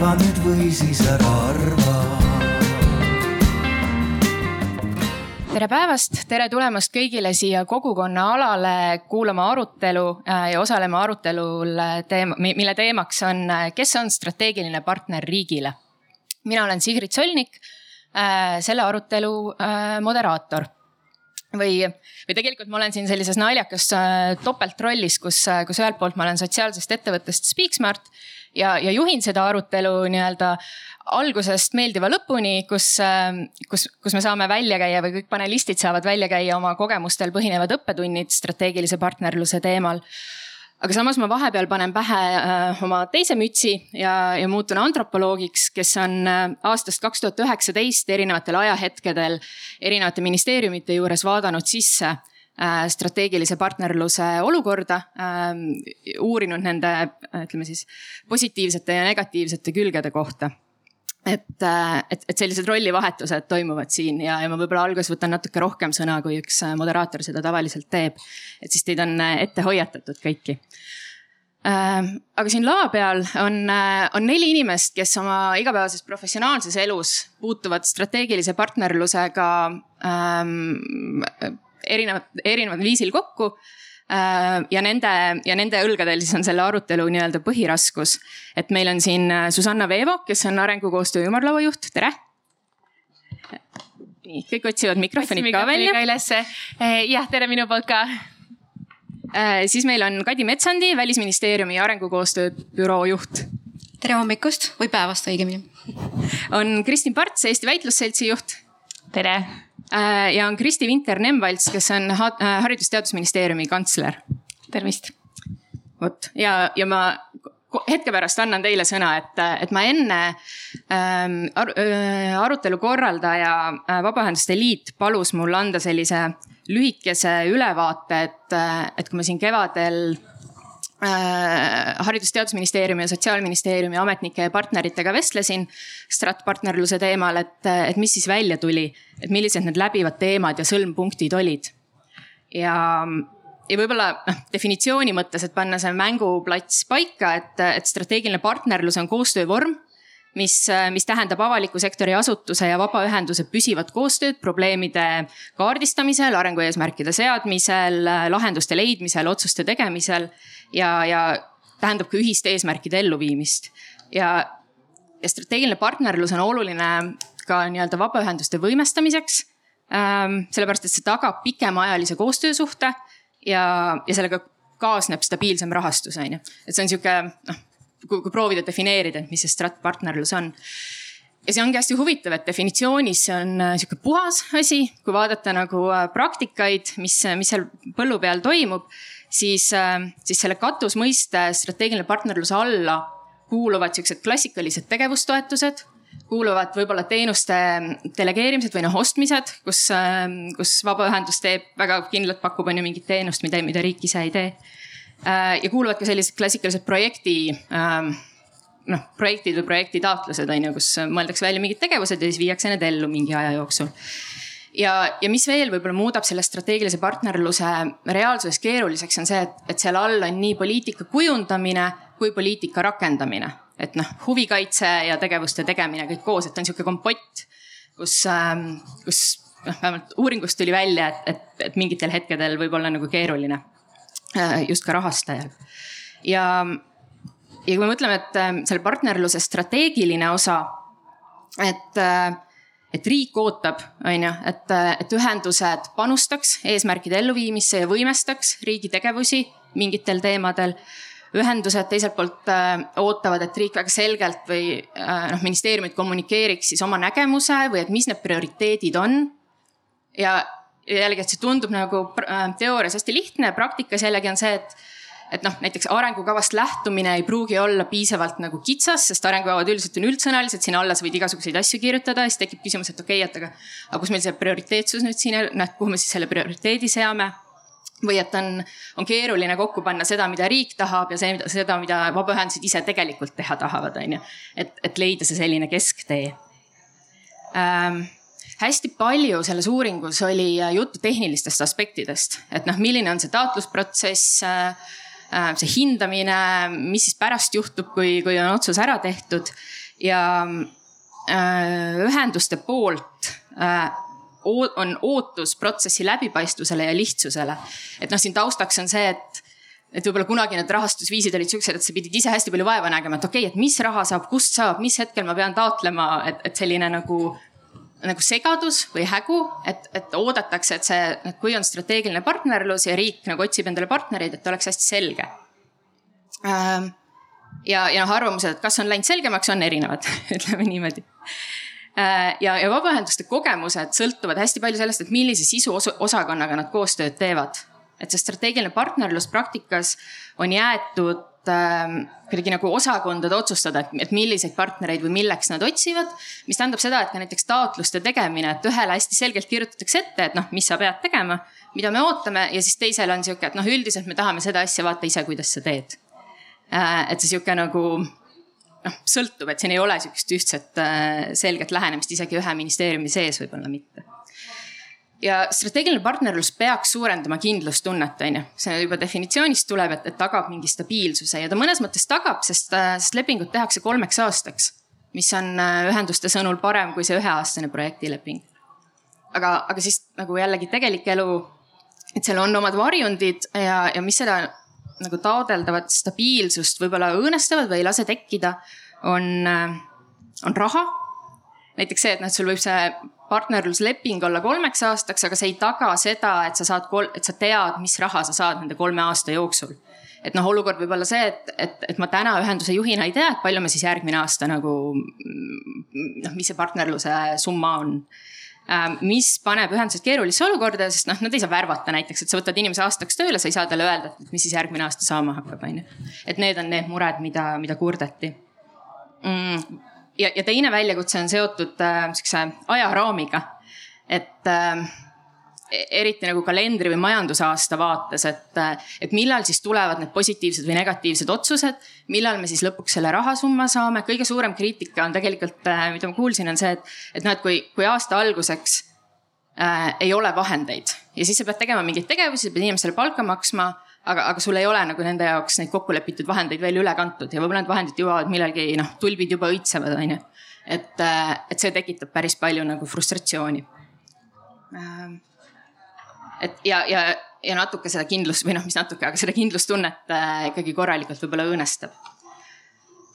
arva nüüd või siis ära arva. Tere päevast, tere tulemast kõigile siia kogukonna alale kuulama arutelu äh, ja osalema arutelul äh, teema, mille teemaks on, äh, kes on strateegiline partner riigile. mina olen Sigrid Solnik, selle arutelu moderaator. Või, või tegelikult ma olen siin sellises naljakas topeltrollis, kus, kus ühelt poolt ma olen sotsiaalsest ettevõttest Speaksmart ja, ja juhin seda arutelu nii-öelda algusest meeldiva lõpuni, kus, kus, kus me saame välja käia või kõik panelistid saavad välja käia oma kogemustel põhinevad õppetunnid strateegilise partnerluse teemal. Aga samas ma vahepeal panen pähe äh, oma teise mütsi ja, ja muutun antropoloogiks, kes on äh, aastast kaks tuhat üheksateist erinevatel ajahetkedel erinevate ministeeriumite juures vaadanud sisse strateegilise partnerluse olukorda, ähm, uurinud nende, ütleme siis positiivsete ja negatiivsete külgede kohta et, äh, et, et sellised rollivahetused toimuvad siin ja, ja ma võib-olla alguses võtan natuke rohkem sõna, kui üks äh, moderaator seda tavaliselt teeb. et siis teid on ette hoiatatud kõiki. Aga siin lava peal on, on neli inimest, kes oma igapäevases professionaalses elus puutuvad strateegilise partnerlusega ähm, erinevat, erineval viisil kokku äh, ja nende ja nende õlgadel siis on selle arutelu nii-öelda põhiraskus. et meil on siin äh, Susanna Veevo, kes on arengukoostöö ümarlaua juht, tere. nii, kõik otsivad mikrofonid ka välja. ülesse, äh, jah, tere minu poolt ka. siis meil on Kadi Metsandi, välisministeeriumi arengukoostöö büroo juht. tere hommikust või päevast õigemini. on Kristin Parts, Eesti Väitlusseltsi juht. tere Äh, ja on Kristi Vinter-Nemvalts, kes on äh, Haridus-Teadusministeeriumi kantsler. tervist. vot ja, ja ma hetke pärast annan teile sõna, et, et ma enne ähm, ar äh, arutelu korraldaja Vabaühenduste Liit palus mul anda sellise lühikese ülevaate, et, et kui me siin kevadel Äh, haridus-teadusministeeriumi ja sotsiaalministeeriumi ametnike ja partneritega vestlesin stratpartnerluse teemal, et, et mis siis välja tuli, et millised need läbivad teemad ja sõlmpunktid olid. ja, ja võib-olla noh, definitsiooni mõttes, et panna see mänguplats paika, et, et strateegiline partnerlus on koostöövorm mis, mis tähendab avaliku sektori asutuse ja vabaühenduse püsivat koostööd probleemide kaardistamisel, arengueesmärkide seadmisel, lahenduste leidmisel, otsuste tegemisel ja, ja tähendab ka ühiste eesmärkide elluviimist. ja, ja strateegiline partnerlus on oluline ka nii-öelda vabaühenduste võimestamiseks ähm,. sellepärast, et see tagab pikemaajalise koostöösuhte ja, ja sellega kaasneb stabiilsem rahastus, on ju. et see on sihuke noh, kui, kui proovida defineerida, et mis see stratpartnerlus on. ja see ongi hästi huvitav, et definitsioonis see on äh, sihuke puhas asi, kui vaadata nagu äh, praktikaid, mis, mis seal põllu peal toimub, siis, äh, siis selle katusmõiste strateegiline partnerluse alla kuuluvad siuksed klassikalised tegevustoetused. kuuluvad võib-olla teenuste delegeerimised või noh, ostmised, kus, kus vabaühendus teeb väga kindlalt, pakub on ju mingit teenust, mida, mida riik ise ei tee. Ja kuuluvad ka sellised klassikalised projekti noh, projektid või projektitaotlused on ju, kus mõeldakse välja mingid tegevused ja siis viiakse need ellu mingi aja jooksul ja, ja mis veel võib-olla muudab selle strateegilise partnerluse reaalsuses keeruliseks, on see, et, et seal all on nii poliitika kujundamine kui poliitika rakendamine. et noh, huvikaitse ja tegevuste tegemine kõik koos, et on sihuke kompott, kus, ähm, kus noh, vähemalt uuringust tuli välja, et, et, et mingitel hetkedel võib olla nagu keeruline äh, just ka rahastajal. ja, ja kui me mõtleme, et ähm, selle partnerluse strateegiline osa, et äh, et riik ootab, on ju, et, et ühendused panustaks eesmärkide elluviimisse ja võimestaks riigi tegevusi mingitel teemadel. ühendused teiselt poolt äh, ootavad, et riik väga selgelt või äh, noh, ministeeriumid kommunikeeriks siis oma nägemuse või et mis need prioriteedid on. ja jällegi, et see tundub nagu äh, teoorias hästi lihtne, praktikas jällegi on see, et et noh, näiteks arengukavast lähtumine ei pruugi olla piisavalt nagu kitsas, sest arengukavad üldiselt on üldsõnalised, sinna alla sa võid igasuguseid asju kirjutada, siis tekib küsimus, et okei okay,, et aga, aga kus meil see prioriteetsus nüüd siin, noh, kuhu me siis selle prioriteedi seame või et on, on keeruline kokku panna seda, mida riik tahab ja see, seda, mida vabaühendused ise tegelikult teha tahavad, on ju. et, et leida see selline kesktee ähm, hästi palju selles uuringus oli juttu tehnilistest aspektidest, et noh, milline on see taotlusprotsess äh,, Äh, see hindamine, mis siis pärast juhtub, kui, kui on otsus ära tehtud. ja äh, ühenduste poolt äh, on ootus protsessi läbipaistvusele ja lihtsusele. et noh, siin taustaks on see, et et võib-olla kunagi need rahastusviisid olid siuksed, et sa pidid ise hästi palju vaeva nägema, et okei okay,, et mis raha saab, kust saab, mis hetkel ma pean taotlema, et, et selline nagu nagu segadus või hägu, et, et oodatakse, et see, et kui on strateegiline partnerlus ja riik nagu otsib endale partnereid, et oleks hästi selge. Ähm, ja, ja noh, arvamused, et kas on läinud selgemaks, on erinevad ütleme niimoodi Äh, ja, ja vabaühenduste kogemused sõltuvad hästi palju sellest, et millise sisu osakonnaga nad koostööd teevad. et see strateegiline partnerlus praktikas on jäetud kuidagi nagu osakondade otsustada, et milliseid partnereid või milleks nad otsivad. mis tähendab seda, et ka näiteks taotluste tegemine, et ühele hästi selgelt kirjutatakse ette, et noh, mis sa pead tegema, mida me ootame ja siis teisel on sihuke, et noh, üldiselt me tahame seda asja, vaata ise, kuidas sa teed. Äh, et see sihuke nagu noh, sõltub, et siin ei ole sihukest ühtset äh, selget lähenemist isegi ühe ministeeriumi sees võib-olla mitte. Ja strateegiline partnerlus peaks suurendama kindlustunnet, on ju, see juba definitsioonist tuleb, et, et tagab mingi stabiilsuse ja ta mõnes mõttes tagab, sest, äh, sest lepingud tehakse kolmeks aastaks. mis on äh, ühenduste sõnul parem kui see üheaastane projektileping. aga, aga siis nagu jällegi tegelik elu, et seal on omad varjundid ja, ja mis seda nagu taodeldavat stabiilsust võib-olla õõnestavad või ei lase tekkida, on, äh, on raha. näiteks see, et noh, et sul võib see partnerlusleping olla kolmeks aastaks, aga see ei taga seda, et sa saad, et sa tead, mis raha sa saad nende kolme aasta jooksul. et noh, olukord võib olla see, et, et, et ma täna ühenduse juhina ei tea, et palju me siis järgmine aasta nagu noh, mis see partnerluse summa on Ähm, mis paneb ühendused keerulisse olukorda, sest noh, nad ei saa värvata näiteks, et sa võtad inimese aastaks tööle, sa ei saa talle öelda, et mis siis järgmine aasta saama hakkab, on ju. et need on need mured, mida, mida kurdeti mm.. Ja, ja teine väljakutse on seotud äh, sihukese ajaraamiga, et äh, eriti nagu kalendri või majandusaasta vaates, et, et millal siis tulevad need positiivsed või negatiivsed otsused. millal me siis lõpuks selle rahasumma saame, kõige suurem kriitika on tegelikult, äh, mida ma kuulsin, on see, et, et noh, et kui, kui aasta alguseks äh, ei ole vahendeid ja siis sa pead tegema mingeid tegevusi, sa pead inimestele palka maksma aga, aga sul ei ole nagu nende jaoks neid kokkulepitud vahendeid veel üle kantud ja võib-olla need vahendid jõuavad millalgi, noh, tulbid juba õitsevad, on ju. et, äh, et see tekitab päris palju nagu frustratsiooni et ja, ja, ja natuke seda kindlust või noh, mis natuke, aga seda kindlustunnet äh, ikkagi korralikult võib-olla õõnestab.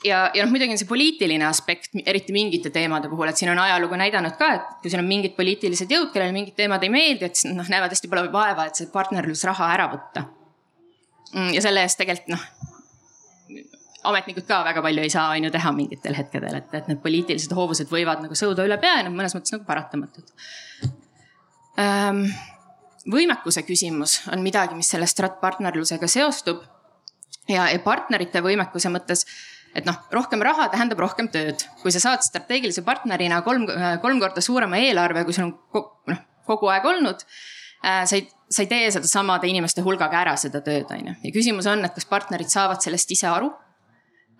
ja, ja noh, muidugi on see poliitiline aspekt, eriti mingite teemade puhul, et siin on ajalugu näidanud ka, et kui siin on mingid poliitilised jõud, kellele mingid teemad ei meeldi, et siis noh, näevad hästi palju vaeva, et see partnerlusraha ära võtta. Mm, ja selle eest tegelikult noh ametnikud ka väga palju ei saa, on ju, teha mingitel hetkedel, et, et need poliitilised hoovused võivad nagu sõuda üle pea ja noh, mõnes mõttes nagu paratamatud ähm, võimekuse küsimus on midagi, mis selle stratpartnerlusega seostub. ja, ja partnerite võimekuse mõttes, et noh, rohkem raha tähendab rohkem tööd. kui sa saad strateegilise partnerina kolm, kolm korda suurema eelarve, kui sul on noh, kogu aeg olnud äh,. sa ei, sa ei tee seda samade inimeste hulgaga ära, seda tööd, on ju. ja küsimus on, et kas partnerid saavad sellest ise aru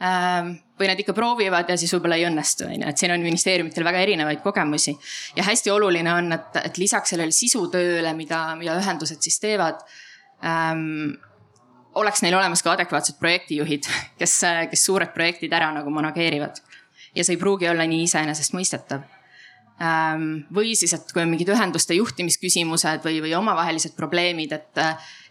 Ähm, või nad ikka proovivad ja siis võib-olla ei õnnestu, on ju, et siin on ministeeriumitel väga erinevaid kogemusi. ja hästi oluline on, et, et lisaks sellele sisutööle, mida, mida ühendused siis teevad ähm,. oleks neil olemas ka adekvaatsed projektijuhid, kes, kes suured projektid ära nagu manageerivad. ja see ei pruugi olla nii iseenesestmõistetav või siis, et kui on mingid ühenduste juhtimisküsimused või, või omavahelised probleemid, et,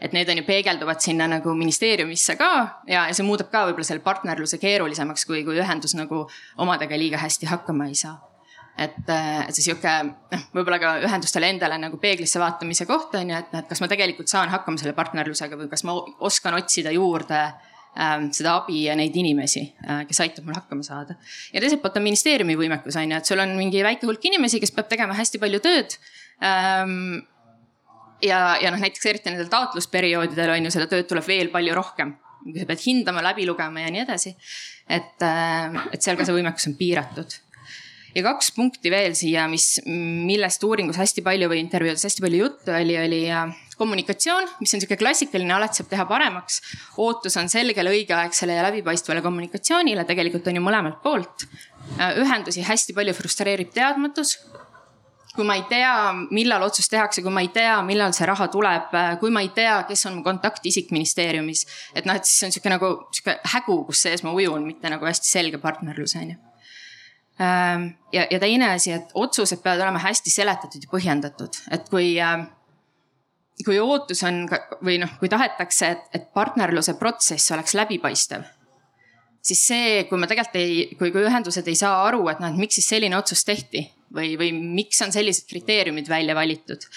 et need on ju peegelduvad sinna nagu ministeeriumisse ka ja, ja see muudab ka võib-olla selle partnerluse keerulisemaks, kui, kui ühendus nagu omadega liiga hästi hakkama ei saa. et, et see sihuke noh, võib-olla ka ühendustele endale nagu peeglisse vaatamise koht on ju, et, et kas ma tegelikult saan hakkama selle partnerlusega või kas ma oskan otsida juurde Ähm, seda abi ja neid inimesi, äh, kes aitab mul hakkama saada. ja teiselt poolt on ministeeriumi võimekus on ju, et sul on mingi väike hulk inimesi, kes peab tegema hästi palju tööd ähm, ja, ja noh, näiteks eriti nendel taotlusperioodidel on ju seda tööd tuleb veel palju rohkem. sa pead hindama, läbi lugema ja nii edasi. et, äh, et seal ka see võimekus on piiratud ja kaks punkti veel siia, mis, millest uuringus hästi palju või intervjuudes hästi palju juttu oli, oli kommunikatsioon, mis on sihuke klassikaline, alati saab teha paremaks. ootus on selgele, õigeaegsele ja läbipaistvale kommunikatsioonile, tegelikult on ju mõlemalt poolt. ühendusi hästi palju frustreerib teadmatus kui ma ei tea, millal otsus tehakse, kui ma ei tea, millal see raha tuleb, kui ma ei tea, kes on mu kontaktisik ministeeriumis. et noh, et siis on sihuke nagu sihuke hägu, kus sees ma ujun, mitte nagu hästi selge partnerlus on ju ja, ja teine asi, et otsused peavad olema hästi seletatud ja põhjendatud, et kui äh, kui ootus on või noh, kui tahetakse, et, et partnerluse protsess oleks läbipaistev, siis see, kui me tegelikult ei, kui, kui ühendused ei saa aru, et noh, et miks siis selline otsus tehti või, või miks on sellised kriteeriumid välja valitud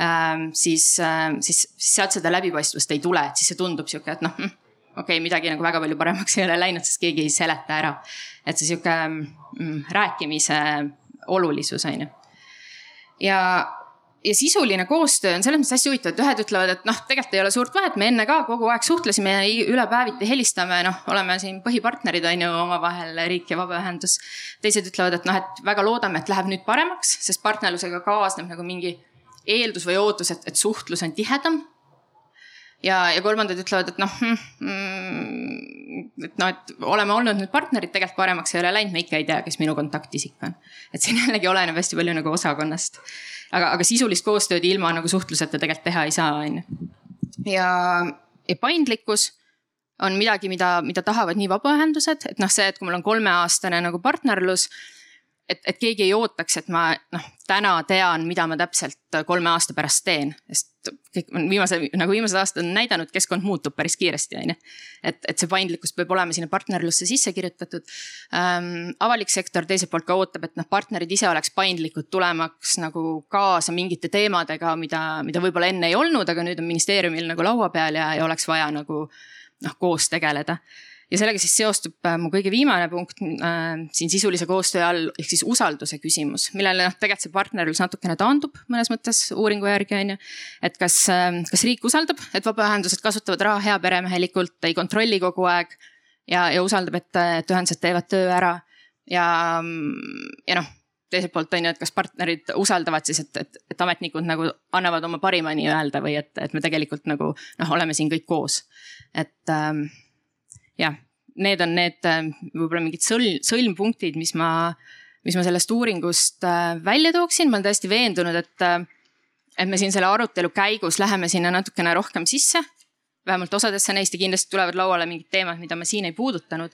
ähm,. siis siis, siis sealt seda läbipaistvust ei tule, et siis see tundub sihuke, et noh hm, okei okay,, midagi nagu väga palju paremaks ei ole läinud, sest keegi ei seleta ära. et see sihuke rääkimise olulisus on ju. ja, ja sisuline koostöö on selles mõttes hästi huvitav, et ühed ütlevad, et noh, tegelikult ei ole suurt vahet, me enne ka kogu aeg suhtlesime üle päeviti helistame, noh, oleme siin põhipartnerid on ju omavahel, riik ja vabaühendus. teised ütlevad, et noh, et väga loodame, et läheb nüüd paremaks, sest partnerlusega kaasneb nagu mingi eeldus või ootus, et, et suhtlus on tihedam ja, ja kolmandad ütlevad, et noh mm,, et noh, et oleme olnud nüüd partnerid, tegelikult paremaks ei ole läinud, me ikka ei tea, kes minu kontaktisik on. et siin jällegi oleneb hästi palju nagu osakonnast. aga, aga sisulist koostööd ilma nagu suhtluseta tegelikult teha ei saa, on ju. ja, ja paindlikkus on midagi, mida, mida tahavad nii vabaühendused, et noh, see, et kui mul on kolmeaastane nagu partnerlus et, et keegi ei ootaks, et ma noh, täna tean, mida ma täpselt kolme aasta pärast teen, sest kõik on viimase, nagu viimased aastad on näidanud, keskkond muutub päris kiiresti, on ju. et, et see paindlikkus peab olema sinna partnerlusse sisse kirjutatud ähm,. avalik sektor teiselt poolt ka ootab, et noh, partnerid ise oleks paindlikud, tulemaks nagu kaasa mingite teemadega, mida, mida võib-olla enne ei olnud, aga nüüd on ministeeriumil nagu laua peal ja, ja oleks vaja nagu noh, koos tegeleda ja sellega siis seostub äh, mu kõige viimane punkt äh, siin sisulise koostöö all ehk siis usalduse küsimus, millele noh, tegelikult see partnerlus natukene taandub mõnes mõttes uuringu järgi on ju. et kas äh,, kas riik usaldab, et vabaühendused kasutavad raha heaperemehelikult, ei kontrolli kogu aeg ja, ja usaldab, et, et ühendused teevad töö ära ja, ja noh teiselt poolt on ju, et kas partnerid usaldavad siis, et, et, et ametnikud nagu annavad oma parima nii-öelda või et, et me tegelikult nagu noh, oleme siin kõik koos. et ähm, jah, need on need äh, võib-olla mingid sõlm, sõlmpunktid, mis ma, mis ma sellest uuringust äh, välja tooksin, ma olen täiesti veendunud, et, äh, et me siin selle arutelu käigus läheme sinna natukene rohkem sisse. vähemalt osadesse neist ja kindlasti tulevad lauale mingid teemad, mida ma siin ei puudutanud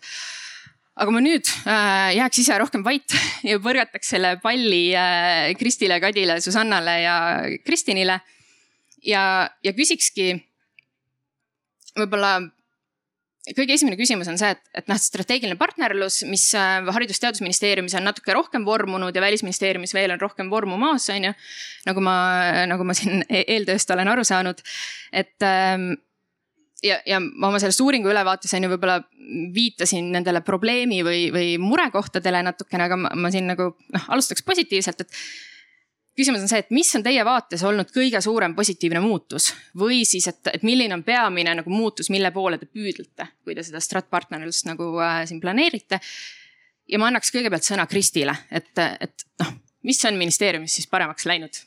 aga ma nüüd äh, jääks ise rohkem vait ja põrgataks selle palli äh, Kristile, Kadile, Susannale ja Kristinile. ja, ja küsikski võib-olla kõige esimene küsimus on see, et, et noh, strateegiline partnerlus, mis äh, Haridus-Teadusministeeriumis on natuke rohkem vormunud ja Välisministeeriumis veel on rohkem vormumas, on ju. nagu ma, nagu ma siin e-, eeltööst olen aru saanud, et ähm, ja, ja ma oma sellest uuringu ülevaates on ju võib-olla viitasin nendele probleemi või, või murekohtadele natukene, aga ma, ma siin nagu noh, alustaks positiivselt, et küsimus on see, et mis on teie vaates olnud kõige suurem positiivne muutus või siis, et, et milline on peamine nagu muutus, mille poole te püüdlete, kui te seda stratpartnerlust nagu äh, siin planeerite. ja ma annaks kõigepealt sõna Kristile, et, et noh, mis on ministeeriumis siis paremaks läinud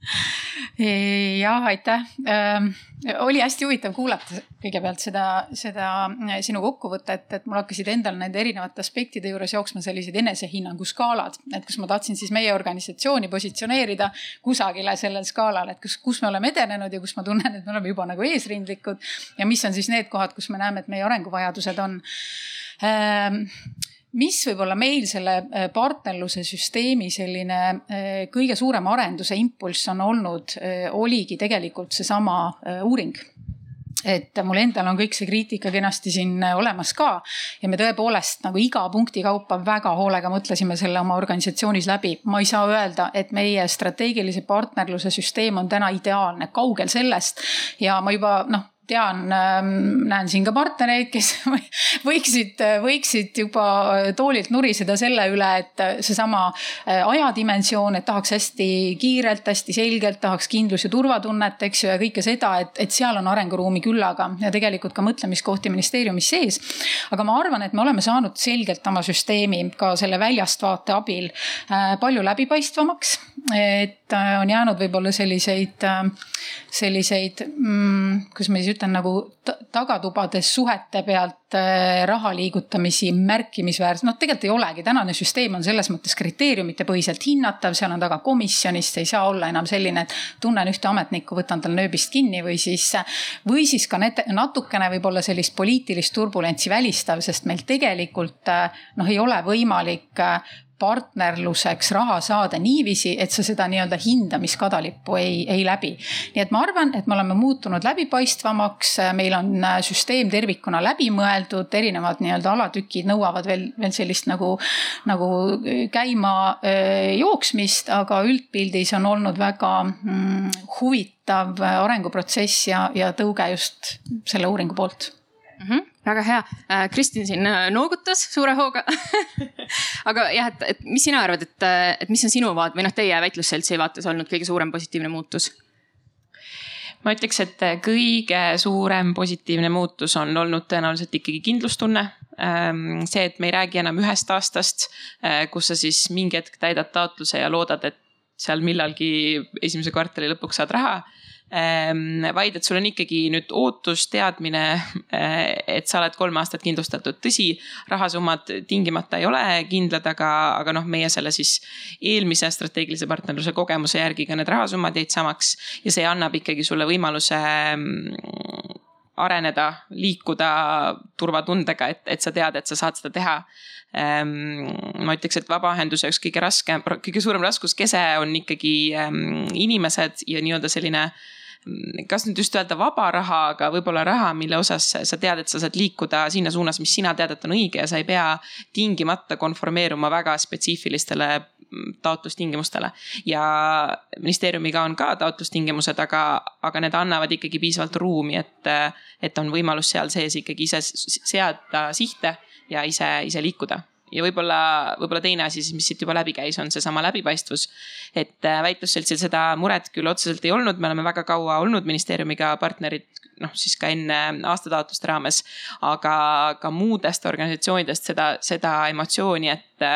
jah, aitäh ähm,. oli hästi huvitav kuulata kõigepealt seda, seda äh, sinu kokkuvõtet, et mul hakkasid endal nende erinevate aspektide juures jooksma sellised enesehinnangu skaalad, et kus ma tahtsin siis meie organisatsiooni positsioneerida kusagile sellel skaalal, et kus, kus me oleme edenenud ja kus ma tunnen, et me oleme juba nagu eesrindlikud. ja mis on siis need kohad, kus me näeme, et meie arenguvajadused on ähm, mis võib olla meil selle äh, partnerluse süsteemi selline äh, kõige suurem arenduse impulss on olnud, äh, oligi tegelikult seesama uuring. et mul endal on kõik see kriitika kenasti siin olemas ka. ja me tõepoolest nagu iga punkti kaupa väga hoolega mõtlesime selle oma organisatsioonis läbi. ma ei saa öelda, et meie strateegilise partnerluse süsteem on täna ideaalne, kaugel sellest. ja ma juba noh tean, ähm, näen siin ka partnereid, kes võiksid, võiksid juba toolilt nuriseda selle üle, et seesama äh, ajadimensioon, et tahaks hästi kiirelt, hästi selgelt, tahaks kindlus ja turvatunnet, eks ju, ja kõike seda, et, et seal on arenguruumi küllaga ja tegelikult ka mõtlemiskohti ministeeriumis sees. aga ma arvan, et me oleme saanud selgelt oma süsteemi ka selle väljast vaate abil äh, palju läbipaistvamaks. et äh, on jäänud võib-olla selliseid, selliseid mm,, kuidas ma siis ütlen ütlen nagu tagatubades suhete pealt äh, raha liigutamisi märkimisväärselt, noh, tegelikult ei olegi, tänane süsteem on selles mõttes kriteeriumite põhiselt hinnatav, seal on taga komisjonist, ei saa olla enam selline, et tunnen ühte ametnikku, võtan tal nööbist kinni või siis, või siis ka need, natukene võib-olla sellist poliitilist turbulentsi välistav, sest meil tegelikult noh, ei ole võimalik partnerluseks raha saada niiviisi, et sa seda nii-öelda hindamiskadalippu ei, ei läbi. nii et ma arvan, et me oleme muutunud läbipaistvamaks, meil on äh, süsteem tervikuna läbi mõeldud, erinevad nii-öelda alatükid nõuavad veel, veel sellist nagu, nagu käima äh, jooksmist, aga üldpildis on olnud väga mm, huvitav arenguprotsess ja, ja tõuge just selle uuringu poolt mm. -hmm väga hea, äh, Kristin siin äh, noogutas suure hooga aga jah, et, et mis sina arvad, et, äh, et mis on sinu vaade või noh, teie väitlusseltsi vaates olnud kõige suurem positiivne muutus? ma ütleks, et kõige suurem positiivne muutus on olnud tõenäoliselt ikkagi kindlustunne. Ähm, see, et me ei räägi enam ühest aastast, kus sa siis mingi hetk täidad taotluse ja loodad, et seal millalgi esimese kvartali lõpuks saad raha vaid et sul on ikkagi nüüd ootus, teadmine, eh, et sa oled kolm aastat kindlustatud. tõsi, rahasummad tingimata ei ole kindlad, aga, aga noh, meie selle siis eelmise strateegilise partnerluse kogemuse järgi ka need rahasummad jäid samaks ja see annab ikkagi sulle võimaluse mm, areneda, liikuda turvatundega, et, et sa tead, et sa saad seda teha ähm, ma ütleks, et vabaühenduse üks kõige raskem, kõige suurem raskuskese on ikkagi ähm, inimesed ja nii-öelda selline kas nüüd just öelda vaba raha, aga võib-olla raha, mille osas sa tead, et sa saad liikuda sinna suunas, mis sina tead, et on õige ja sa ei pea tingimata konformeeruma väga spetsiifilistele mm, taotlustingimustele. ja ministeeriumiga on ka taotlustingimused, aga, aga need annavad ikkagi piisavalt ruumi, et, et on võimalus seal sees ikkagi ise seada sihte ja ise, ise liikuda ja võib-olla, võib-olla teine asi siis, mis siit juba läbi käis, on seesama läbipaistvus. et äh, väitlusseltsil seda muret küll otseselt ei olnud, me oleme väga kaua olnud ministeeriumiga partnerid, noh siis ka enne aastataotluste raames. aga ka muudest organisatsioonidest seda, seda emotsiooni, et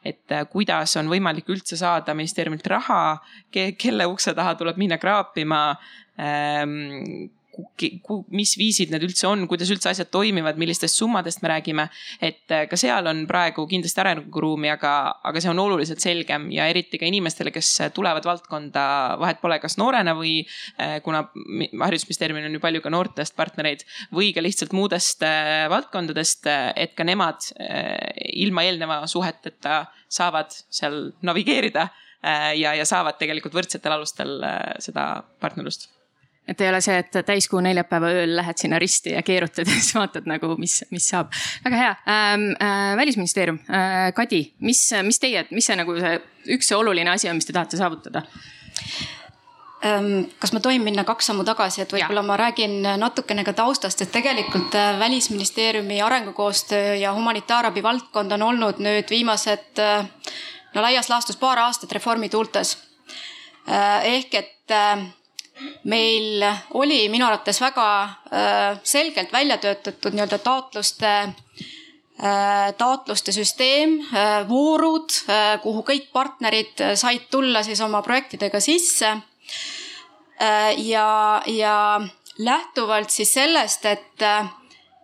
et kuidas on võimalik üldse saada ministeeriumilt raha ke, kelle ukse taha tuleb minna kraapima ähm, mis viisid need üldse on, kuidas üldse asjad toimivad, millistest summadest me räägime. et äh, ka seal on praegu kindlasti arenguruumi, aga, aga see on oluliselt selgem ja eriti ka inimestele, kes tulevad valdkonda, vahet pole, kas noorena või äh, kuna haridusministeeriumil on ju palju ka noortest partnereid või ka lihtsalt muudest äh, valdkondadest, et ka nemad ilma eelneva suheteta saavad seal navigeerida ja, ja saavad tegelikult võrdsetel alustel seda partnerlust et ei ole see, et täiskuu neljapäeva ööl lähed sinna risti ja keerutad ja siis vaatad nagu, mis, mis saab. väga hea ähm,. Äh, välisministeerium äh,, Kadi, mis, mis teie, mis see nagu see üks see oluline asi on, mis te tahate saavutada? Ähm, kas ma tohin minna kaks sammu tagasi, et võib-olla ma räägin natukene ka taustast, et tegelikult äh, välisministeeriumi arengukoostöö ja humanitaarabi valdkond on olnud nüüd viimased äh, no laias laastus paar aastat reformi tuultes. Äh, ehk et meil oli minu arvates väga äh, selgelt välja töötatud nii-öelda taotluste äh, taotluste süsteem, äh, voorud, kuhu kõik partnerid said tulla siis oma projektidega sisse. ja, ja lähtuvalt siis sellest, et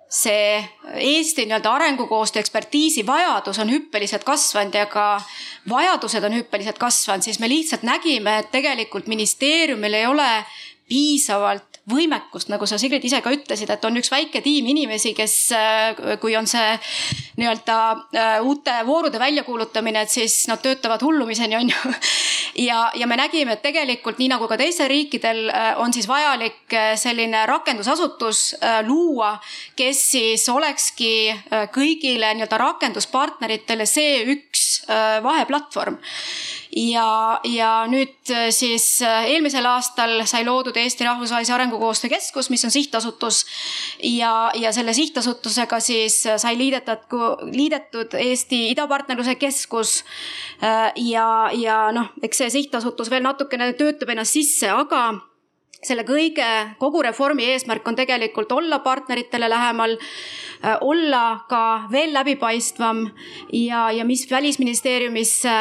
see Eesti nii-öelda arengukoostöö ekspertiisi vajadus on hüppeliselt kasvanud ja ka vajadused on hüppeliselt kasvanud, siis me lihtsalt nägime, et tegelikult ministeeriumil ei ole piisavalt võimekust, nagu sa, Sigrid, ise ka ütlesid, et on üks väike tiim inimesi, kes, äh, kui on see nii-öelda äh, uute voorude väljakuulutamine, et siis nad töötavad hullumiseni, on ju. ja, ja me nägime, et tegelikult nii nagu ka teistel riikidel äh, on siis vajalik selline rakendusasutus luua, kes siis olekski kõigile nii-öelda rakenduspartneritele see üks vaheplatvorm ja, ja nüüd äh, siis äh, eelmisel aastal sai loodud Eesti Rahvusvahelise Arengukoostöö Keskus, mis on sihtasutus. ja, ja selle sihtasutusega siis äh, sai liidetud, liidetud Eesti Idapartnerluse Keskus. ja, ja noh, eks see sihtasutus veel natukene töötab ennast sisse, aga selle kõige, kogu reformi eesmärk on tegelikult olla partneritele lähemal, olla ka veel läbipaistvam ja, ja mis välisministeeriumisse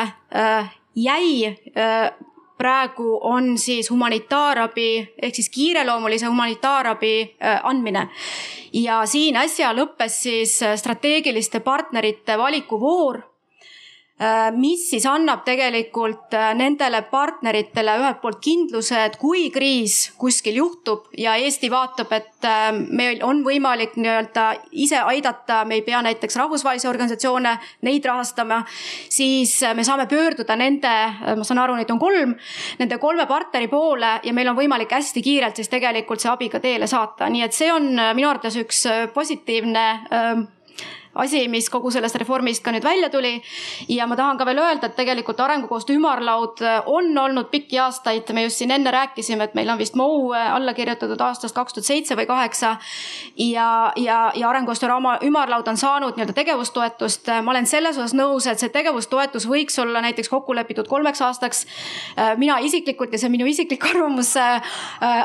jäi äh, praegu on siis humanitaarabi ehk siis kiireloomulise humanitaarabi äh, andmine. ja siin äsja lõppes siis äh, strateegiliste partnerite valikuvoor mis siis annab tegelikult äh, nendele partneritele ühelt poolt kindluse, et kui kriis kuskil juhtub ja Eesti vaatab, et äh, meil on võimalik nii-öelda ise aidata, me ei pea näiteks rahvusvahelisi organisatsioone neid rahastama, siis me saame pöörduda nende, ma saan aru, neid on kolm, nende kolme partneri poole ja meil on võimalik hästi kiirelt siis tegelikult see abi ka teele saata, nii et see on minu arvates üks positiivne asi, mis kogu sellest reformist ka nüüd välja tuli. ja ma tahan ka veel öelda, et tegelikult arengukoostöö ümarlaud äh, on olnud pikki aastaid, me just siin enne rääkisime, et meil on vist MOU äh, alla kirjutatud aastast kaks tuhat seitse või kaheksa. ja, ja, ja arengukoostöö ümarlaud on saanud nii-öelda tegevustoetust. ma olen selles osas nõus, et see tegevustoetus võiks olla näiteks kokku lepitud kolmeks aastaks. Äh, mina isiklikult ja see on minu isiklik arvamus,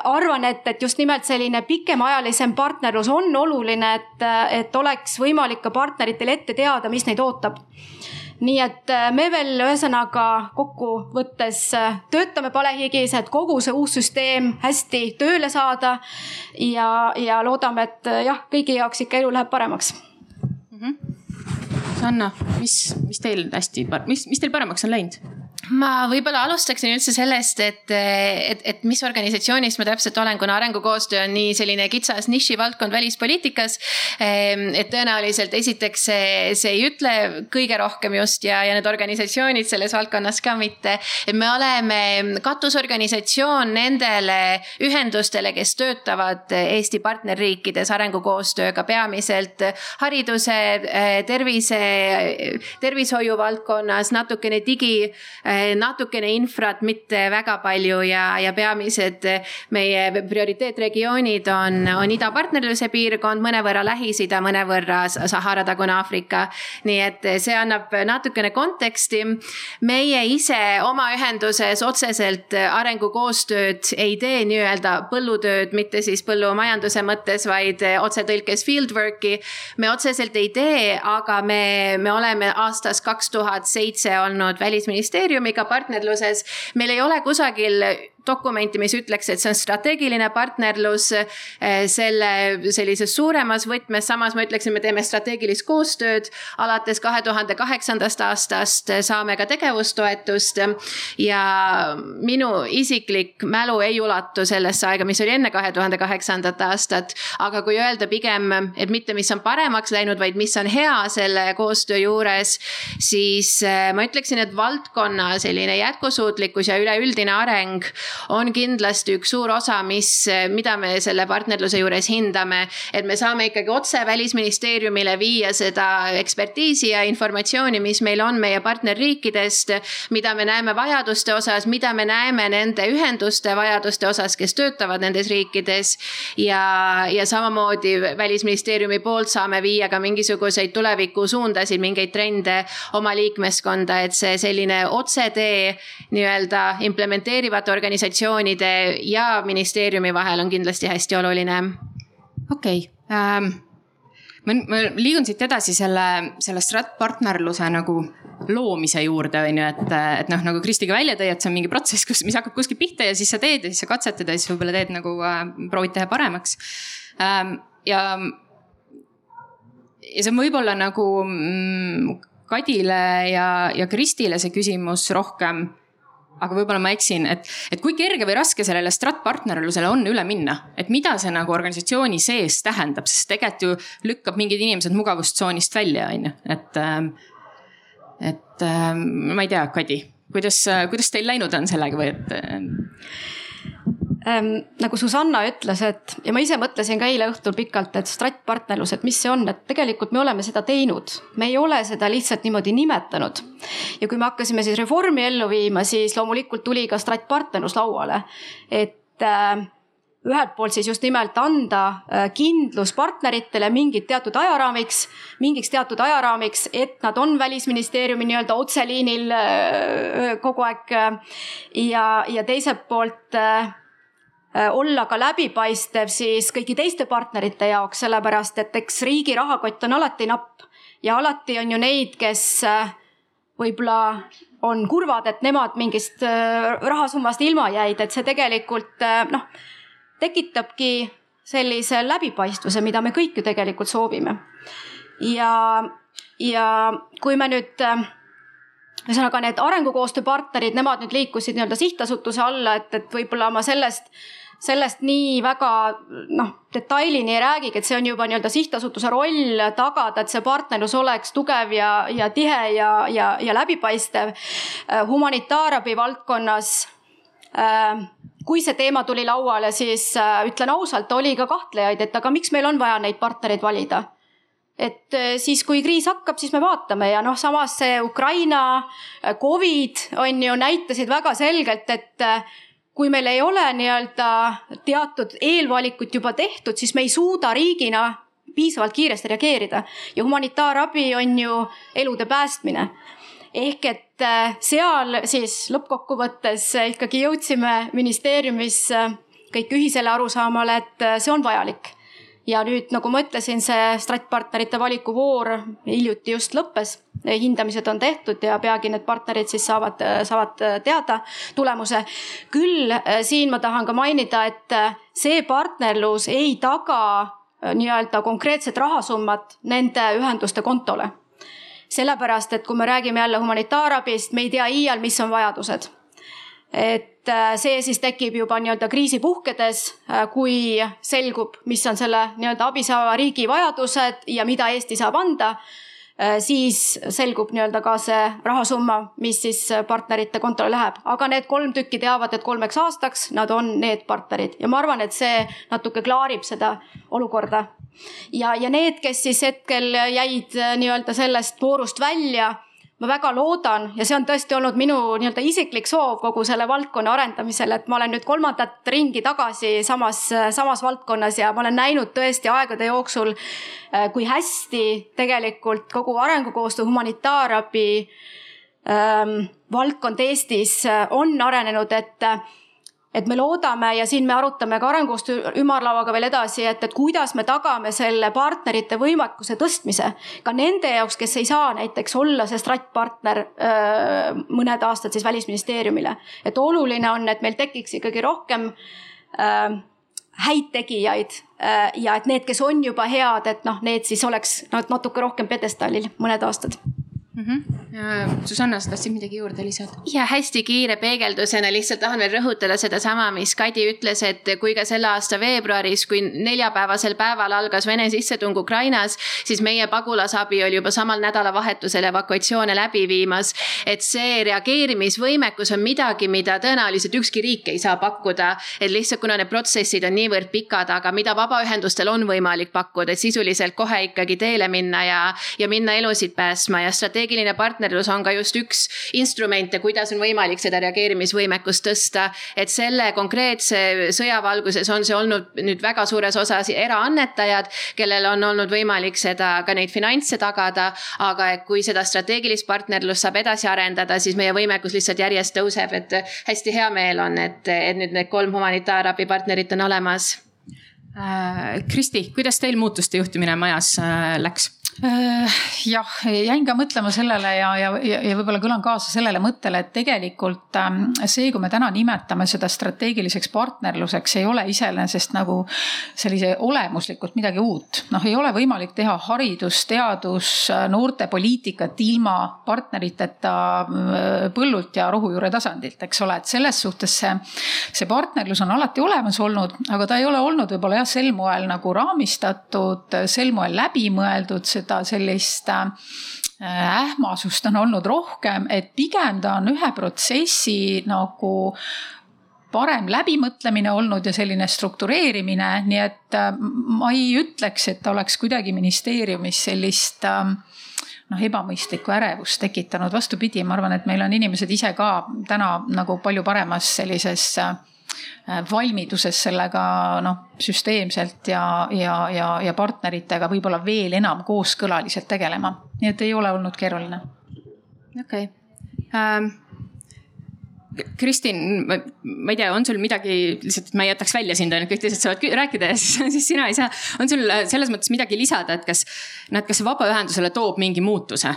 arvan, et, et just nimelt selline pikemaajalisem partnerlus on oluline, et, et oleks võimalik ka partneritel ette teada, mis neid ootab nii et äh, me veel ühesõnaga kokkuvõttes äh, töötame palehigis, et kogu see uus süsteem hästi tööle saada. ja, ja loodame, et äh, jah, kõigi jaoks ikka elu läheb paremaks mm. -hmm. Sanna, mis, mis teil hästi, mis, mis teil paremaks on läinud? Ma võib-olla alustaksin üldse sellest, et, et, et mis organisatsioonis ma täpselt olen, kuna arengukoostöö on nii selline kitsas nišivaldkond välispoliitikas. Ehm, et tõenäoliselt esiteks see, see ei ütle kõige rohkem just ja, ja need organisatsioonid selles valdkonnas ka mitte. et me oleme katusorganisatsioon nendele ühendustele, kes töötavad Eesti partnerriikides arengukoostööga peamiselt hariduse, tervise, tervishoiu valdkonnas, natukene digi natukene infrat, mitte väga palju ja, ja peamised meie prioriteetregioonid on, on idapartnerluse piirkond, mõnevõrra Lähis-Ida, mõnevõrra Sahara-tagune Aafrika. nii et see annab natukene konteksti. meie ise oma ühenduses otseselt arengukoostööd ei tee nii-öelda põllutööd, mitte siis põllumajanduse mõttes, vaid otsetõlkes fieldwork'i. me otseselt ei tee, aga me, me oleme aastast kaks tuhat seitse olnud välisministeeriumis ministeeriumiga partnerluses. meil ei ole kusagil dokumenti, mis ütleks, et see on strateegiline partnerlus eh, selle sellises suuremas võtmes, samas ma ütleksin, me teeme strateegilist koostööd. alates kahe tuhande kaheksandast aastast saame ka tegevustoetust ja minu isiklik mälu ei ulatu sellesse aega, mis oli enne kahe tuhande kaheksandat aastat. aga kui öelda pigem, et mitte, mis on paremaks läinud, vaid mis on hea selle koostöö juures, siis eh, ma ütleksin, et valdkonna selline jätkusuutlikkus ja üleüldine areng on kindlasti üks suur osa, mis, mida me selle partnerluse juures hindame. et me saame ikkagi otse välisministeeriumile viia seda ekspertiisi ja informatsiooni, mis meil on meie partnerriikidest. mida me näeme vajaduste osas, mida me näeme nende ühenduste vajaduste osas, kes töötavad nendes riikides. ja, ja samamoodi välisministeeriumi poolt saame viia ka mingisuguseid tulevikusuundasid, mingeid trende oma liikmeskonda, et see selline otsetee nii-öelda implementeerivate organisatsioonide organisatsioonide ja ministeeriumi vahel on kindlasti hästi oluline. okei okay. ähm,, ma, ma liigun siit edasi selle, selle strat-partnerluse nagu loomise juurde, on ju, et, et noh, nagu Kristi ka välja tõi, et see on mingi protsess, kus, mis hakkab kuskilt pihta ja siis sa teed ja siis sa katsetad ja siis võib-olla teed nagu äh,, proovid teha paremaks ähm,. ja, ja see on võib-olla nagu mm, Kadile ja, ja Kristile see küsimus rohkem aga võib-olla ma eksin, et, et kui kerge või raske sellele strat-partnerlusele on üle minna, et mida see nagu organisatsiooni sees tähendab, sest tegelikult ju lükkab mingid inimesed mugavustsoonist välja, on ju, et. Ähm, et ähm, ma ei tea, Kadi, kuidas, kuidas teil läinud on sellega või et? Ähm, nagu Susanna ütles, et ja ma ise mõtlesin ka eile õhtul pikalt, et stratpartnerlus, et mis see on, et tegelikult me oleme seda teinud, me ei ole seda lihtsalt niimoodi nimetanud. ja kui me hakkasime siis reformi ellu viima, siis loomulikult tuli ka stratpartnerlus lauale, et äh, ühelt poolt siis just nimelt anda äh, kindlus partneritele mingit teatud ajaraamiks, mingiks teatud ajaraamiks, et nad on välisministeeriumi nii-öelda otseliinil äh, kogu aeg. ja, ja teiselt poolt olla ka läbipaistev siis kõigi teiste partnerite jaoks, sellepärast et eks riigi rahakott on alati napp ja alati on ju neid, kes äh, võib-olla on kurvad, et nemad mingist äh, rahasummast ilma jäid, et see tegelikult noh, tekitabki sellise läbipaistvuse, mida me kõik ju tegelikult soovime. ja, ja kui me nüüd ühesõnaga need arengukoostöö partnerid, nemad nüüd liikusid nii-öelda sihtasutuse alla, et, et võib-olla ma sellest sellest nii väga noh, detailini ei räägigi, et see on juba nii-öelda sihtasutuse roll tagada, et see partnerlus oleks tugev ja, ja tihe ja, ja, ja läbipaistev. Äh, humanitaarabi valdkonnas äh, kui see teema tuli lauale, siis äh, ütlen ausalt, oli ka kahtlejaid, et aga miks meil on vaja neid partnereid valida et siis, kui kriis hakkab, siis me vaatame ja noh, samas see Ukraina, Covid on ju näitasid väga selgelt, et kui meil ei ole nii-öelda teatud eelvalikut juba tehtud, siis me ei suuda riigina piisavalt kiiresti reageerida ja humanitaarabi on ju elude päästmine. ehk et äh, seal siis lõppkokkuvõttes ikkagi jõudsime ministeeriumis äh, kõik ühisele arusaamale, et äh, see on vajalik ja nüüd, nagu ma ütlesin, see stratpartnerite valikuvoor hiljuti just lõppes. hindamised on tehtud ja peagi need partnerid siis saavad, saavad teada tulemuse. küll eh, siin ma tahan ka mainida, et eh, see partnerlus ei taga eh, nii-öelda konkreetset rahasummat nende ühenduste kontole sellepärast, et kui me räägime jälle humanitaarabist, me ei tea iial, mis on vajadused et äh, see siis tekib juba nii-öelda kriisi puhkedes, äh, kui selgub, mis on selle nii-öelda abi saava riigi vajadused ja mida Eesti saab anda. Äh, siis selgub nii-öelda ka see rahasumma, mis siis partnerite kontole läheb, aga need kolm tükki teavad, et kolmeks aastaks nad on need partnerid ja ma arvan, et see natuke klaarib seda olukorda. ja, ja need, kes siis hetkel jäid nii-öelda sellest voorust välja ma väga loodan ja see on tõesti olnud minu nii-öelda isiklik soov kogu selle valdkonna arendamisel, et ma olen nüüd kolmandat ringi tagasi samas, samas valdkonnas ja ma olen näinud tõesti aegade jooksul, äh, kui hästi tegelikult kogu arengukoostöö humanitaarabi ähm, valdkond Eestis äh, on arenenud, et et me loodame ja siin me arutame ka arengukoostöö ümarlauaga veel edasi, et, et kuidas me tagame selle partnerite võimekuse tõstmise ka nende jaoks, kes ei saa näiteks olla see stratpartner mõned aastad siis välisministeeriumile. et oluline on, et meil tekiks ikkagi rohkem öö, häid tegijaid ja et need, kes on juba head, et noh, need siis oleks natuke rohkem pjedestaalil mõned aastad mm. -hmm. Susanna, sa tahtsid midagi juurde lisada? ja hästi kiire peegeldusena lihtsalt tahan veel rõhutada sedasama, mis Kadi ütles, et kui ka selle aasta veebruaris, kui neljapäevasel päeval algas Vene sissetung Ukrainas, siis meie pagulasabi oli juba samal nädalavahetusel evakuatsioone läbi viimas. et see reageerimisvõimekus on midagi, mida tõenäoliselt ükski riik ei saa pakkuda, et lihtsalt kuna need protsessid on niivõrd pikad, aga mida vabaühendustel on võimalik pakkuda, et sisuliselt kohe ikkagi teele minna ja, ja minna elusid päästma ja strateegia strateegiline partnerlus on ka just üks instrumente, kuidas on võimalik seda reageerimisvõimekust tõsta. et selle konkreetse sõja valguses on see olnud nüüd väga suures osas eraannetajad, kellel on olnud võimalik seda ka neid finantse tagada. aga et kui seda strateegilist partnerlust saab edasi arendada, siis meie võimekus lihtsalt järjest tõuseb, et hästi hea meel on, et, et nüüd need kolm humanitaarabi partnerit on olemas äh, Kristi, kuidas teil muutuste juhtimine majas äh, läks? Äh, jah, jäin ka mõtlema sellele ja, ja, ja võib-olla kõlan kaasa sellele mõttele, et tegelikult ähm, see, kui me täna nimetame seda strateegiliseks partnerluseks, ei ole iseenesest nagu sellise olemuslikult midagi uut. noh, ei ole võimalik teha haridus, teadus, noortepoliitikat ilma partneriteta äh, põllult ja rohujuure tasandilt, eks ole, et selles suhtes see, see partnerlus on alati olemas olnud, aga ta ei ole olnud võib-olla jah, sel moel nagu raamistatud, sel moel läbimõeldud seda sellist äh, ähmasust on olnud rohkem, et pigem ta on ühe protsessi nagu parem läbimõtlemine olnud ja selline struktureerimine, nii et äh, ma ei ütleks, et oleks kuidagi ministeeriumis sellist äh, noh, ebamõistlikku ärevust tekitanud, vastupidi, ma arvan, et meil on inimesed ise ka täna nagu palju paremas sellises äh, valmiduses sellega noh, süsteemselt ja, ja, ja, ja partneritega võib-olla veel enam kooskõlaliselt tegelema. nii et ei ole olnud keeruline. okei okay. ähm,. Kristin, ma ei tea, on sul midagi, lihtsalt, et ma ei jätaks välja sind, ainult kõik teised saavad rääkida ja siis, siis sina ei saa. on sul selles mõttes midagi lisada, et kas, näed, kas vabaühendusele toob mingi muutuse?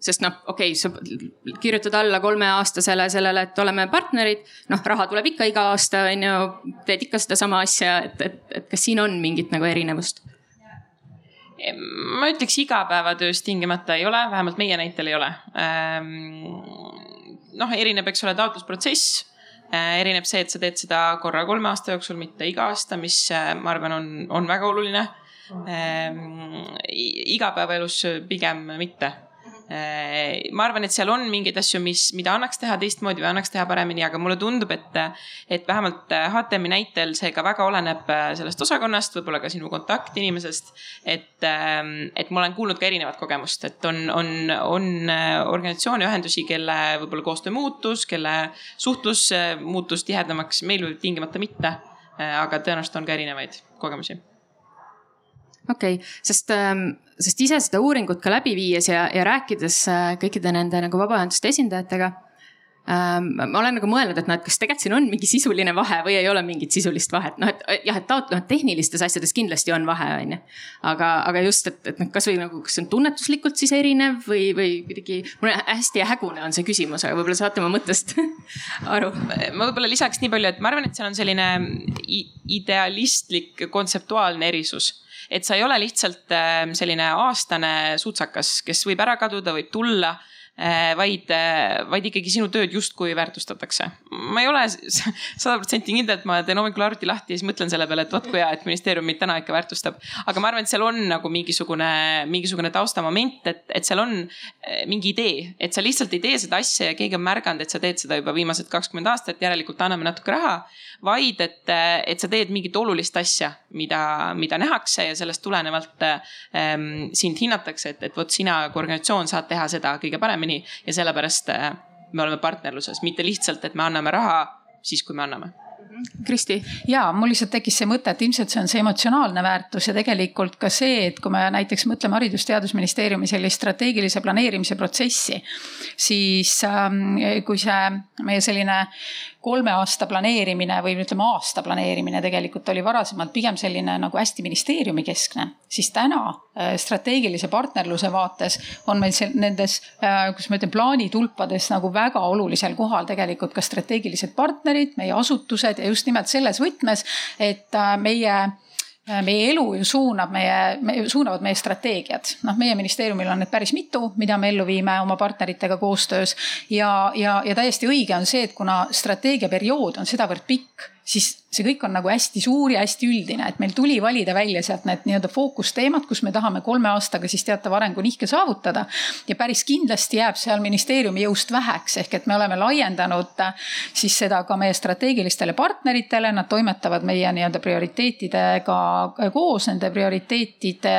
Sest noh, okei okay,, sa kirjutad alla kolmeaastasele sellele, et oleme partnerid, noh, raha tuleb ikka iga aasta, on ju, teed ikka sedasama asja, et, et, et kas siin on mingit nagu erinevust? ma ütleks igapäevatöös tingimata ei ole, vähemalt meie näitel ei ole. noh, erineb, eks ole, taotlusprotsess erineb see, et sa teed seda korra kolme aasta jooksul, mitte iga aasta, mis ma arvan, on, on väga oluline. igapäevaelus pigem mitte ma arvan, et seal on mingeid asju, mis, mida annaks teha teistmoodi või annaks teha paremini, aga mulle tundub, et, et vähemalt HTM-i näitel see ka väga oleneb äh, sellest osakonnast, võib-olla ka sinu kontaktinimesest. et, ähm, et ma olen kuulnud ka erinevat kogemust, et on, on, on äh, organisatsioone, ühendusi, kelle võib-olla koostöö muutus, kelle suhtlus muutus tihedamaks, meil tingimata mitte. aga tõenäoliselt on ka erinevaid kogemusi okei okay,, sest, ähm, sest ise seda uuringut ka läbi viies ja, ja rääkides äh, kõikide nende nagu vabaühenduste esindajatega ähm,. ma olen nagu mõelnud, et noh, et kas tegelikult siin on mingi sisuline vahe või ei ole mingit sisulist vahet, noh, et jah, et taot-, noh, tehnilistes asjades kindlasti on vahe, on ju. aga, aga just, et, et noh, kasvõi nagu, kas see on tunnetuslikult siis erinev või, või kuidagi. mul hästi hägune on see küsimus, aga võib-olla saate oma mõttest aru. ma võib-olla lisaks nii palju, et ma arvan, et seal on selline idealistlik kontseptuaalne erisus et sa ei ole lihtsalt ähm, selline aastane sutsakas, kes võib ära kaduda, võib tulla vaid, äh, vaid ikkagi sinu tööd justkui väärtustatakse. ma ei ole sada protsenti kindel, et ma teen hommikul arvuti lahti ja siis mõtlen selle peale, et vot kui hea, et ministeerium mind täna ikka väärtustab. aga ma arvan, et seal on nagu mingisugune, mingisugune taustamoment, et, et seal on äh, mingi idee, et sa lihtsalt ei tee seda asja ja keegi on märganud, et sa teed seda juba viimased kakskümmend aastat, järelikult anname natuke raha. vaid et, et sa teed mingit olulist asja, mida, mida nähakse ja sellest tulenevalt ähm, sind hinnatakse, et, et vot sina kui organisatsioon saad teha seda kõige paremini paremini ja sellepärast äh, me oleme partnerluses, mitte lihtsalt, et me anname raha siis, kui me anname. Kristi. ja mul lihtsalt tekkis see mõte, et ilmselt see on see emotsionaalne väärtus ja tegelikult ka see, et kui me näiteks mõtleme Haridus-Teadusministeeriumi sellist strateegilise planeerimise protsessi, siis ähm, kui see meie selline kolme aasta planeerimine või ütleme aasta planeerimine tegelikult oli varasemalt pigem selline nagu hästi ministeeriumi keskne, siis täna äh, strateegilise partnerluse vaates on meil seal nendes, äh, kuidas ma ütlen, plaanitulpades nagu väga olulisel kohal tegelikult ka strateegilised partnerid, meie asutused ja just nimelt selles võtmes, et äh, meie meie elu ju suunab meie, me, suunavad meie strateegiad. noh, meie ministeeriumil on need päris mitu, mida me ellu viime oma partneritega koostöös. ja, ja, ja täiesti õige on see, et kuna strateegiaperiood on sedavõrd pikk siis see kõik on nagu hästi suur ja hästi üldine, et meil tuli valida välja sealt need nii-öelda fookusteemad, kus me tahame kolme aastaga siis teatava arengunihke saavutada. ja päris kindlasti jääb seal ministeeriumi jõust väheks, ehk et me oleme laiendanud siis seda ka meie strateegilistele partneritele, nad toimetavad meie nii-öelda prioriteetidega koos, nende prioriteetide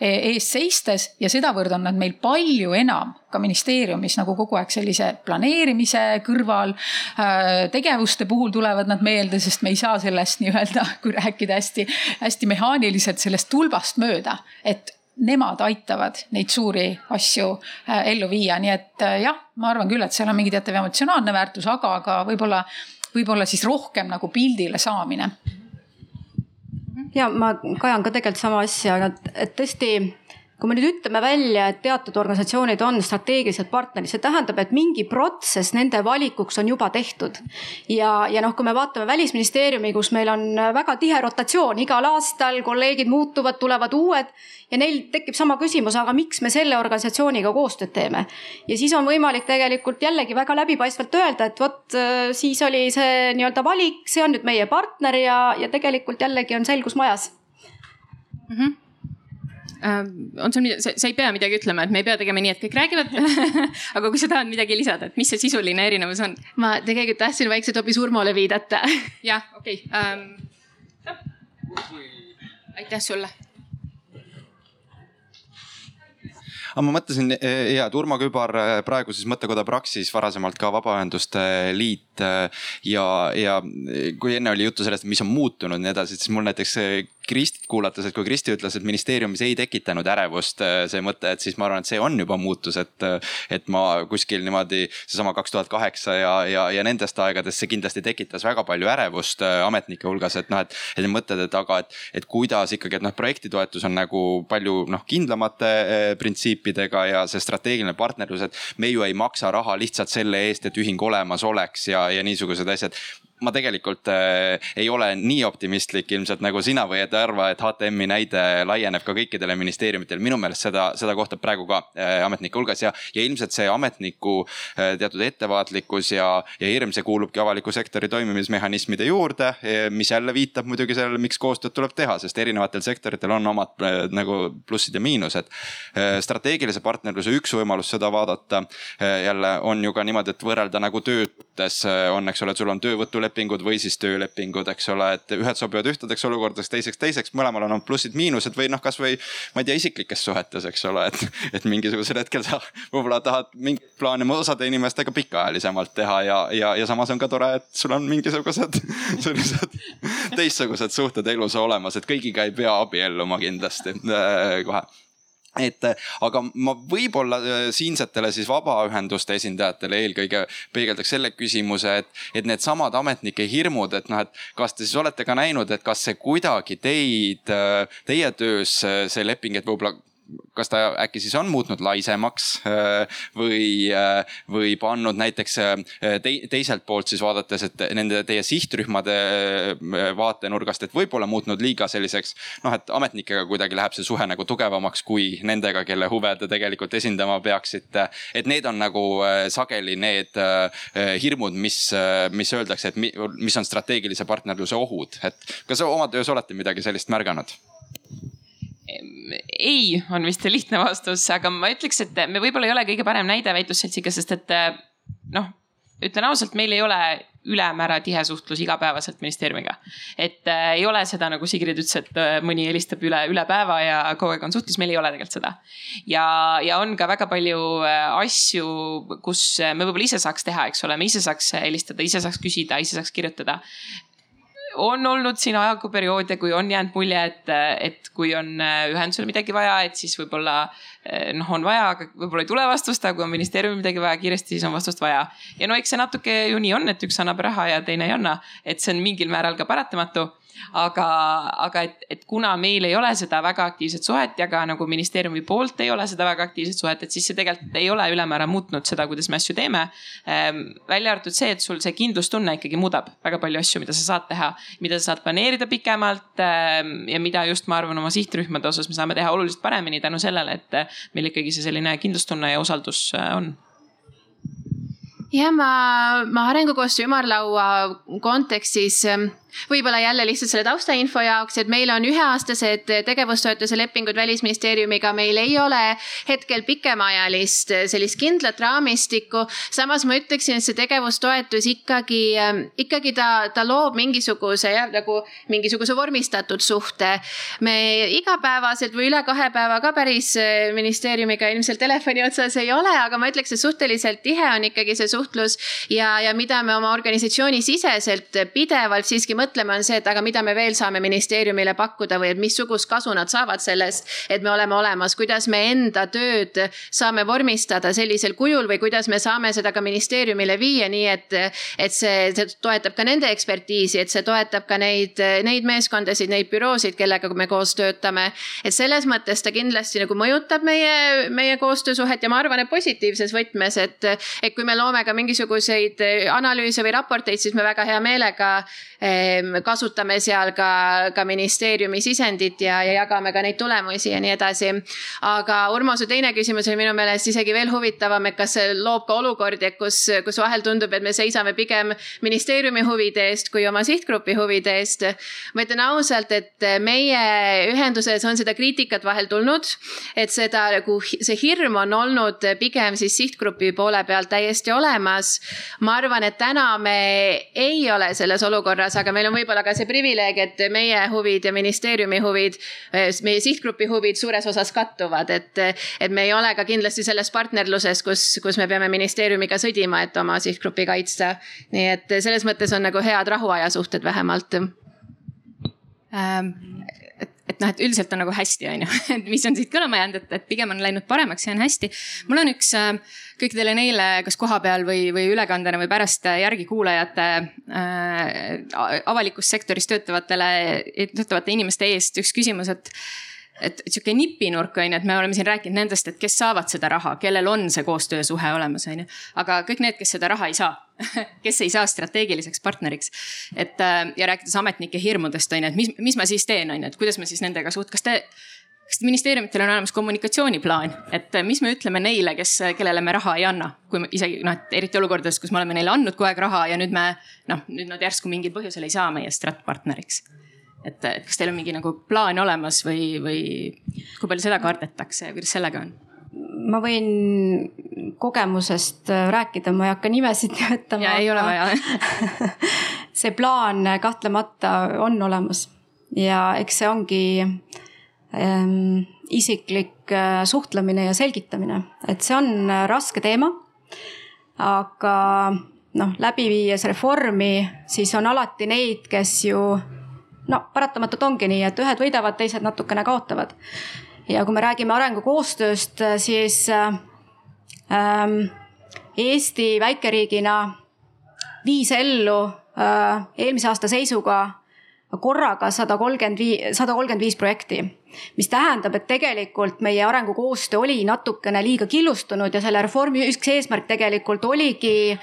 ees seistes ja sedavõrd on nad meil palju enam ka ministeeriumis nagu kogu aeg sellise planeerimise kõrval. Äh, tegevuste puhul tulevad nad meelde, sest me ei saa sellest nii-öelda, kui rääkida hästi-hästi mehaaniliselt sellest tulbast mööda, et nemad aitavad neid suuri asju äh, ellu viia, nii et äh, jah, ma arvan küll, et seal on mingi teatav emotsionaalne väärtus, aga, aga võib-olla, võib-olla siis rohkem nagu pildile saamine ja ma kajan ka tegelikult sama asja, et tõesti kui me nüüd ütleme välja, et teatud organisatsioonid on strateegilised partnerid, see tähendab, et mingi protsess nende valikuks on juba tehtud. ja, ja noh, kui me vaatame välisministeeriumi, kus meil on väga tihe rotatsioon, igal aastal kolleegid muutuvad, tulevad uued ja neil tekib sama küsimus, aga miks me selle organisatsiooniga koostööd teeme. ja siis on võimalik tegelikult jällegi väga läbipaistvalt öelda, et vot äh, siis oli see nii-öelda valik, see on nüüd meie partner ja, ja tegelikult jällegi on selgus majas mm. -hmm on sul, sa, ei pea midagi ütlema, et me ei pea tegema nii, et kõik räägivad aga kui sa tahad midagi lisada, et mis see sisuline erinevus on? ma tegelikult tahtsin vaikselt hoopis Urmole viidata. jah, okei okay. um,. aitäh sulle aga ma mõtlesin ja, et Urmo Kübar praeguses mõttekoda Praxis, varasemalt ka Vabaühenduste Liit ja, ja kui enne oli juttu sellest, mis on muutunud ja nii edasi, siis mul näiteks Kristit kuulates, et kui Kristi ütles, et ministeeriumis ei tekitanud ärevust äh, see mõte, et siis ma arvan, et see on juba muutus, et. Äh, et ma kuskil niimoodi seesama kaks tuhat kaheksa ja, ja, ja nendest aegadest see kindlasti tekitas väga palju ärevust äh, ametnike hulgas, et noh, et. et need mõtted, et aga, et, et kuidas ikkagi, et noh, projektitoetus on nagu palju noh kindlamate printsiipidega ja see strateegiline partnerlus, et me ju ei maksa raha lihtsalt selle eest, et ühing olemas oleks ja, ja niisugused asjad ma tegelikult äh, ei ole nii optimistlik ilmselt nagu sina või et arva, et HTM-i näide laieneb ka kõikidele ministeeriumitele. minu meelest seda, seda kohtab praegu ka äh, ametnike hulgas ja, ja ilmselt see ametniku äh, teatud ettevaatlikkus ja, ja hirm, see kuulubki avaliku sektori toimimismehhanismide juurde. mis jälle viitab muidugi sellele, miks koostööd tuleb teha, sest erinevatel sektoritel on omad äh, nagu plussid ja miinused. Äh, strateegilise partnerluse üks võimalus seda vaadata äh, jälle on ju ka niimoodi, et võrrelda nagu töödes on, eks ole, sul on töövõtuleping lepingud või siis töölepingud, eks ole, et ühed sobivad ühtedeks olukordadeks, teiseks teiseks, mõlemal on plussid-miinused või noh, kasvõi ma ei tea, isiklikes suhetes, eks ole, et, et mingisugusel hetkel sa võib-olla tahad mingit plaani osade inimestega pikaajalisemalt teha ja, ja, ja samas on ka tore, et sul on mingisugused sellised teistsugused suhted elus olemas, et kõigiga ei pea abielluma kindlasti äh, kohe et aga ma võib-olla äh, siinsetele siis vabaühenduste esindajatele eelkõige peegeldaks selle küsimuse, et, et needsamad ametnike hirmud, et noh, et kas te siis olete ka näinud, et kas see kuidagi teid, äh, teie töös see leping, et võib-olla kas ta äkki siis on muutnud laisemaks äh, või, äh, või pannud näiteks äh, te, teiselt poolt siis vaadates, et nende teie sihtrühmade vaatenurgast, et võib-olla muutnud liiga selliseks. noh, et ametnikega kuidagi läheb see suhe nagu tugevamaks kui nendega, kelle huve te tegelikult esindama peaksite. et need on nagu sageli need hirmud, mis, mis öeldakse, et mis on strateegilise partnerluse ohud, et kas oma töös olete midagi sellist märganud? Ei, on vist lihtne vastus, aga ma ütleks, et me võib-olla ei ole kõige parem näide väitlusseltsiga, sest et noh, ütlen ausalt, meil ei ole ülemäära tihe suhtlus igapäevaselt ministeeriumiga. et äh, ei ole seda, nagu Sigrid ütles, et äh, mõni helistab üle, üle päeva ja kogu aeg on suhtlus, meil ei ole tegelikult seda. ja, ja on ka väga palju äh, asju, kus me võib-olla ise saaks teha, eks ole, me ise saaks helistada, ise saaks küsida, ise saaks kirjutada on olnud siin ajaga perioode, kui on jäänud mulje, et, et kui on äh, ühendusel midagi vaja, et siis võib-olla äh, noh, on vaja, aga võib-olla ei tule vastust, aga kui on ministeeriumil midagi vaja kiiresti, siis on vastust vaja. ja no eks see natuke ju nii on, et üks annab raha ja teine ei anna, et see on mingil määral ka paratamatu aga, aga et, et kuna meil ei ole seda väga aktiivset suhet ja ka nagu ministeeriumi poolt ei ole seda väga aktiivset suhet, et siis see tegelikult ei ole ülemäära muutnud seda, kuidas me asju teeme ähm,. välja arvatud see, et sul see kindlustunne ikkagi muudab väga palju asju, mida sa saad teha, mida sa saad planeerida pikemalt ähm, ja mida just ma arvan, oma sihtrühmade osas me saame teha oluliselt paremini tänu sellele, et meil ikkagi see selline kindlustunne ja usaldus äh, on jah, ma, ma arengukoostöö ümarlaua kontekstis ähm, võib-olla jälle lihtsalt selle taustainfo jaoks, et meil on üheaastased tegevustoetuse lepingud välisministeeriumiga, meil ei ole hetkel pikemaajalist sellist kindlat raamistikku. samas ma ütleksin, et see tegevustoetus ikkagi, ikkagi ta, ta loob mingisuguse jah, nagu mingisuguse vormistatud suhte. me igapäevaselt või üle kahe päeva ka päris ministeeriumiga ilmselt telefoni otsas ei ole, aga ma ütleks, et suhteliselt tihe on ikkagi see suhtlus ja, ja mida me oma organisatsiooni siseselt pidevalt siiski mõtleme mõtleme, on see, et aga mida me veel saame ministeeriumile pakkuda või et missugust kasu nad saavad sellest, et me oleme olemas, kuidas me enda tööd saame vormistada sellisel kujul või kuidas me saame seda ka ministeeriumile viia, nii et, et see, see toetab ka nende ekspertiisi, et see toetab ka neid, neid meeskondasid, neid büroosid, kellega me koos töötame. et selles mõttes ta kindlasti nagu mõjutab meie, meie koostöösuhet ja ma arvan, et positiivses võtmes, et, et kui me loome ka mingisuguseid analüüse või raporteid, siis me väga hea meelega Ehm, kasutame seal ka, ka ministeeriumi sisendit ja, ja jagame ka neid tulemusi ja nii edasi. aga Urmo, su teine küsimus oli minu meelest isegi veel huvitavam, et kas see loob ka olukordi, kus, kus vahel tundub, et me seisame pigem ministeeriumi huvide eest kui oma sihtgrupi huvide eest. ma ütlen ausalt, et meie ühenduses on seda kriitikat vahel tulnud, et seda nagu see hirm on olnud pigem siis sihtgrupi poole pealt täiesti olemas. ma arvan, et täna me ei ole selles olukorras aga meil on võib-olla ka see privileeg, et meie huvid ja ministeeriumi huvid, eh, meie sihtgrupi huvid suures osas kattuvad, et, et me ei ole ka kindlasti selles partnerluses, kus, kus me peame ministeeriumiga sõdima, et oma sihtgruppi kaitsta. nii et selles mõttes on nagu head rahuaja suhted vähemalt ähm et, et noh, et üldiselt on nagu hästi, on ju, et mis on siit kõlama jäänud, et, et pigem on läinud paremaks ja on hästi. mul on üks äh, kõikidele neile, kas kohapeal või, või ülekandena või pärast järgi kuulajate äh, avalikus sektoris töötavatele, töötavate inimeste eest üks küsimus, et et sihuke nipinurk on ju, et me oleme siin rääkinud nendest, et kes saavad seda raha, kellel on see koostöösuhe olemas, on ju. aga kõik need, kes seda raha ei saa kes ei saa strateegiliseks partneriks. et äh, ja rääkides ametnike hirmudest on ju, et mis, mis ma siis teen, on ju, et kuidas ma siis nendega suht-, kas te kas ministeeriumitel on olemas kommunikatsiooniplaan, et äh, mis me ütleme neile, kes, kellele me raha ei anna, kui me isegi noh, et eriti olukordades, kus me oleme neile andnud kogu aeg raha ja nüüd me noh, nüüd nad järsku mingil põhjusel ei saa meie stratpartneriks et, et kas teil on mingi nagu plaan olemas või, või kui palju seda kardetakse ja kuidas sellega on? ma võin kogemusest rääkida, ma ei hakka nimesid nimetama. ja ei ole vaja see plaan kahtlemata on olemas ja eks see ongi ähm, isiklik äh, suhtlemine ja selgitamine, et see on raske teema. aga noh, läbi viies reformi, siis on alati neid, kes ju no paratamatult ongi nii, et ühed võidavad, teised natukene kaotavad. ja kui me räägime arengukoostööst, siis ähm, Eesti väikeriigina viis ellu äh, eelmise aasta seisuga korraga sada kolmkümmend viis, sada kolmkümmend viis projekti. mis tähendab, et tegelikult meie arengukoostöö oli natukene liiga killustunud ja selle reformi üks eesmärk tegelikult oligi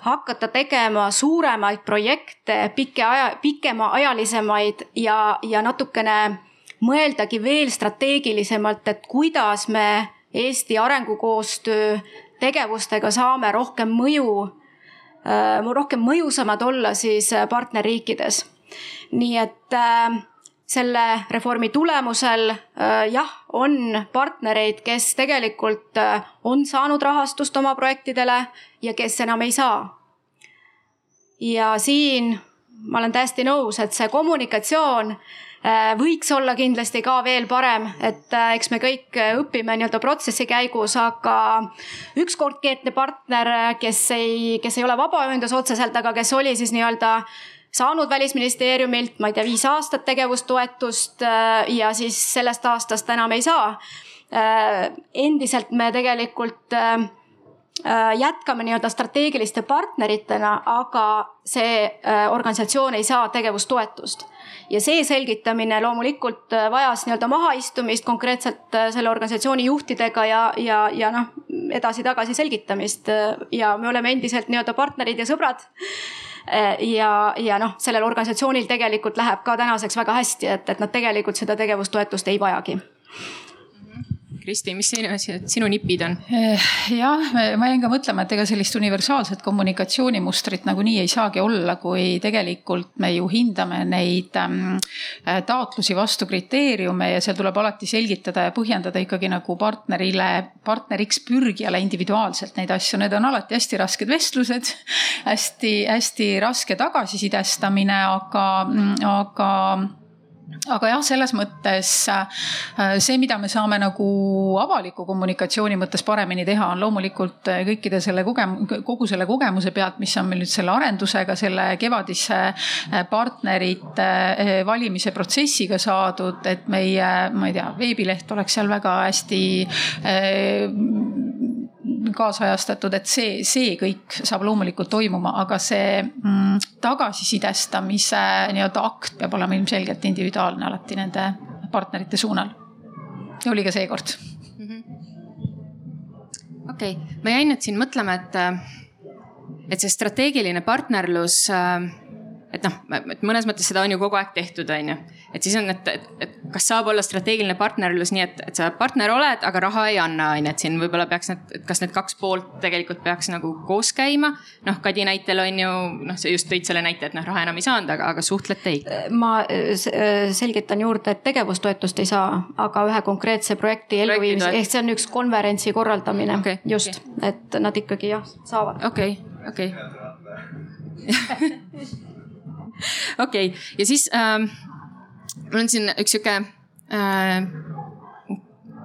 hakata tegema suuremaid projekte, pike aja, pikemaajalisemaid ja, ja natukene mõeldagi veel strateegilisemalt, et kuidas me Eesti arengukoostöö tegevustega saame rohkem mõju, äh, rohkem mõjusamad olla siis partnerriikides. nii et äh, selle reformi tulemusel äh, jah, on partnereid, kes tegelikult äh, on saanud rahastust oma projektidele ja kes enam ei saa. ja siin ma olen täiesti nõus, et see kommunikatsioon äh, võiks olla kindlasti ka veel parem, et eks me kõik õpime nii-öelda protsessi käigus, aga üks konkreetne partner, kes ei, kes ei ole vabaühendus otseselt, aga kes oli siis nii-öelda saanud välisministeeriumilt, ma ei tea, viis aastat tegevustoetust äh, ja siis sellest aastast enam ei saa. Äh, endiselt me tegelikult äh, jätkame nii-öelda strateegiliste partneritena, aga see organisatsioon ei saa tegevustoetust. ja see selgitamine loomulikult vajas nii-öelda mahaistumist konkreetselt selle organisatsiooni juhtidega ja, ja, ja noh, edasi-tagasi selgitamist ja me oleme endiselt nii-öelda partnerid ja sõbrad ja, ja noh, sellel organisatsioonil tegelikult läheb ka tänaseks väga hästi, et, et nad tegelikult seda tegevustoetust ei vajagi Kristi, mis sinu, sinu nipid on? Eh, jah, ma jäin ka mõtlema, et ega sellist universaalset kommunikatsioonimustrit nagunii ei saagi olla, kui tegelikult me ju hindame neid ähm, taotlusi vastu kriteeriume ja seal tuleb alati selgitada ja põhjendada ikkagi nagu partnerile, partneriks pürgijale individuaalselt neid asju, need on alati hästi rasked vestlused hästi,. hästi-hästi raske tagasisidestamine, aga, aga aga jah, selles mõttes äh, see, mida me saame nagu avaliku kommunikatsiooni mõttes paremini teha, on loomulikult äh, kõikide selle kogem-, kogu selle kogemuse pealt, mis on meil nüüd selle arendusega, selle kevadise äh, partnerite valimise protsessiga saadud, et meie, ma ei tea, veebileht oleks seal väga hästi kaasajastatud, et see, see kõik saab loomulikult toimuma, aga see mm, tagasisidestamise nii-öelda akt peab olema ilmselgelt individuaalne alati nende partnerite suunal. ja oli ka seekord. Mhm. okei, ma jäin nüüd siin mõtlema, et, et see strateegiline partnerlus äh, et noh, et mõnes mõttes seda on ju kogu aeg tehtud, on ju. et siis on, et, et, et kas saab olla strateegiline partnerlus nii, et, et sa partner oled, aga raha ei anna, on ju, et siin võib-olla peaks need, kas need kaks poolt tegelikult peaks nagu koos käima. noh, Kadi näitel on ju noh, sa just tõid selle näite, et noh, raha enam ei saanud, aga, aga suhtlete ikka. ma selgitan juurde, et tegevustoetust ei saa, aga ühe konkreetse projekti elluviimise, ehk see on üks konverentsi korraldamine okay, just okay., et nad ikkagi jah, saavad. okei okay,, okei okay. okei okay., ja siis äh, mul on siin üks sihuke äh,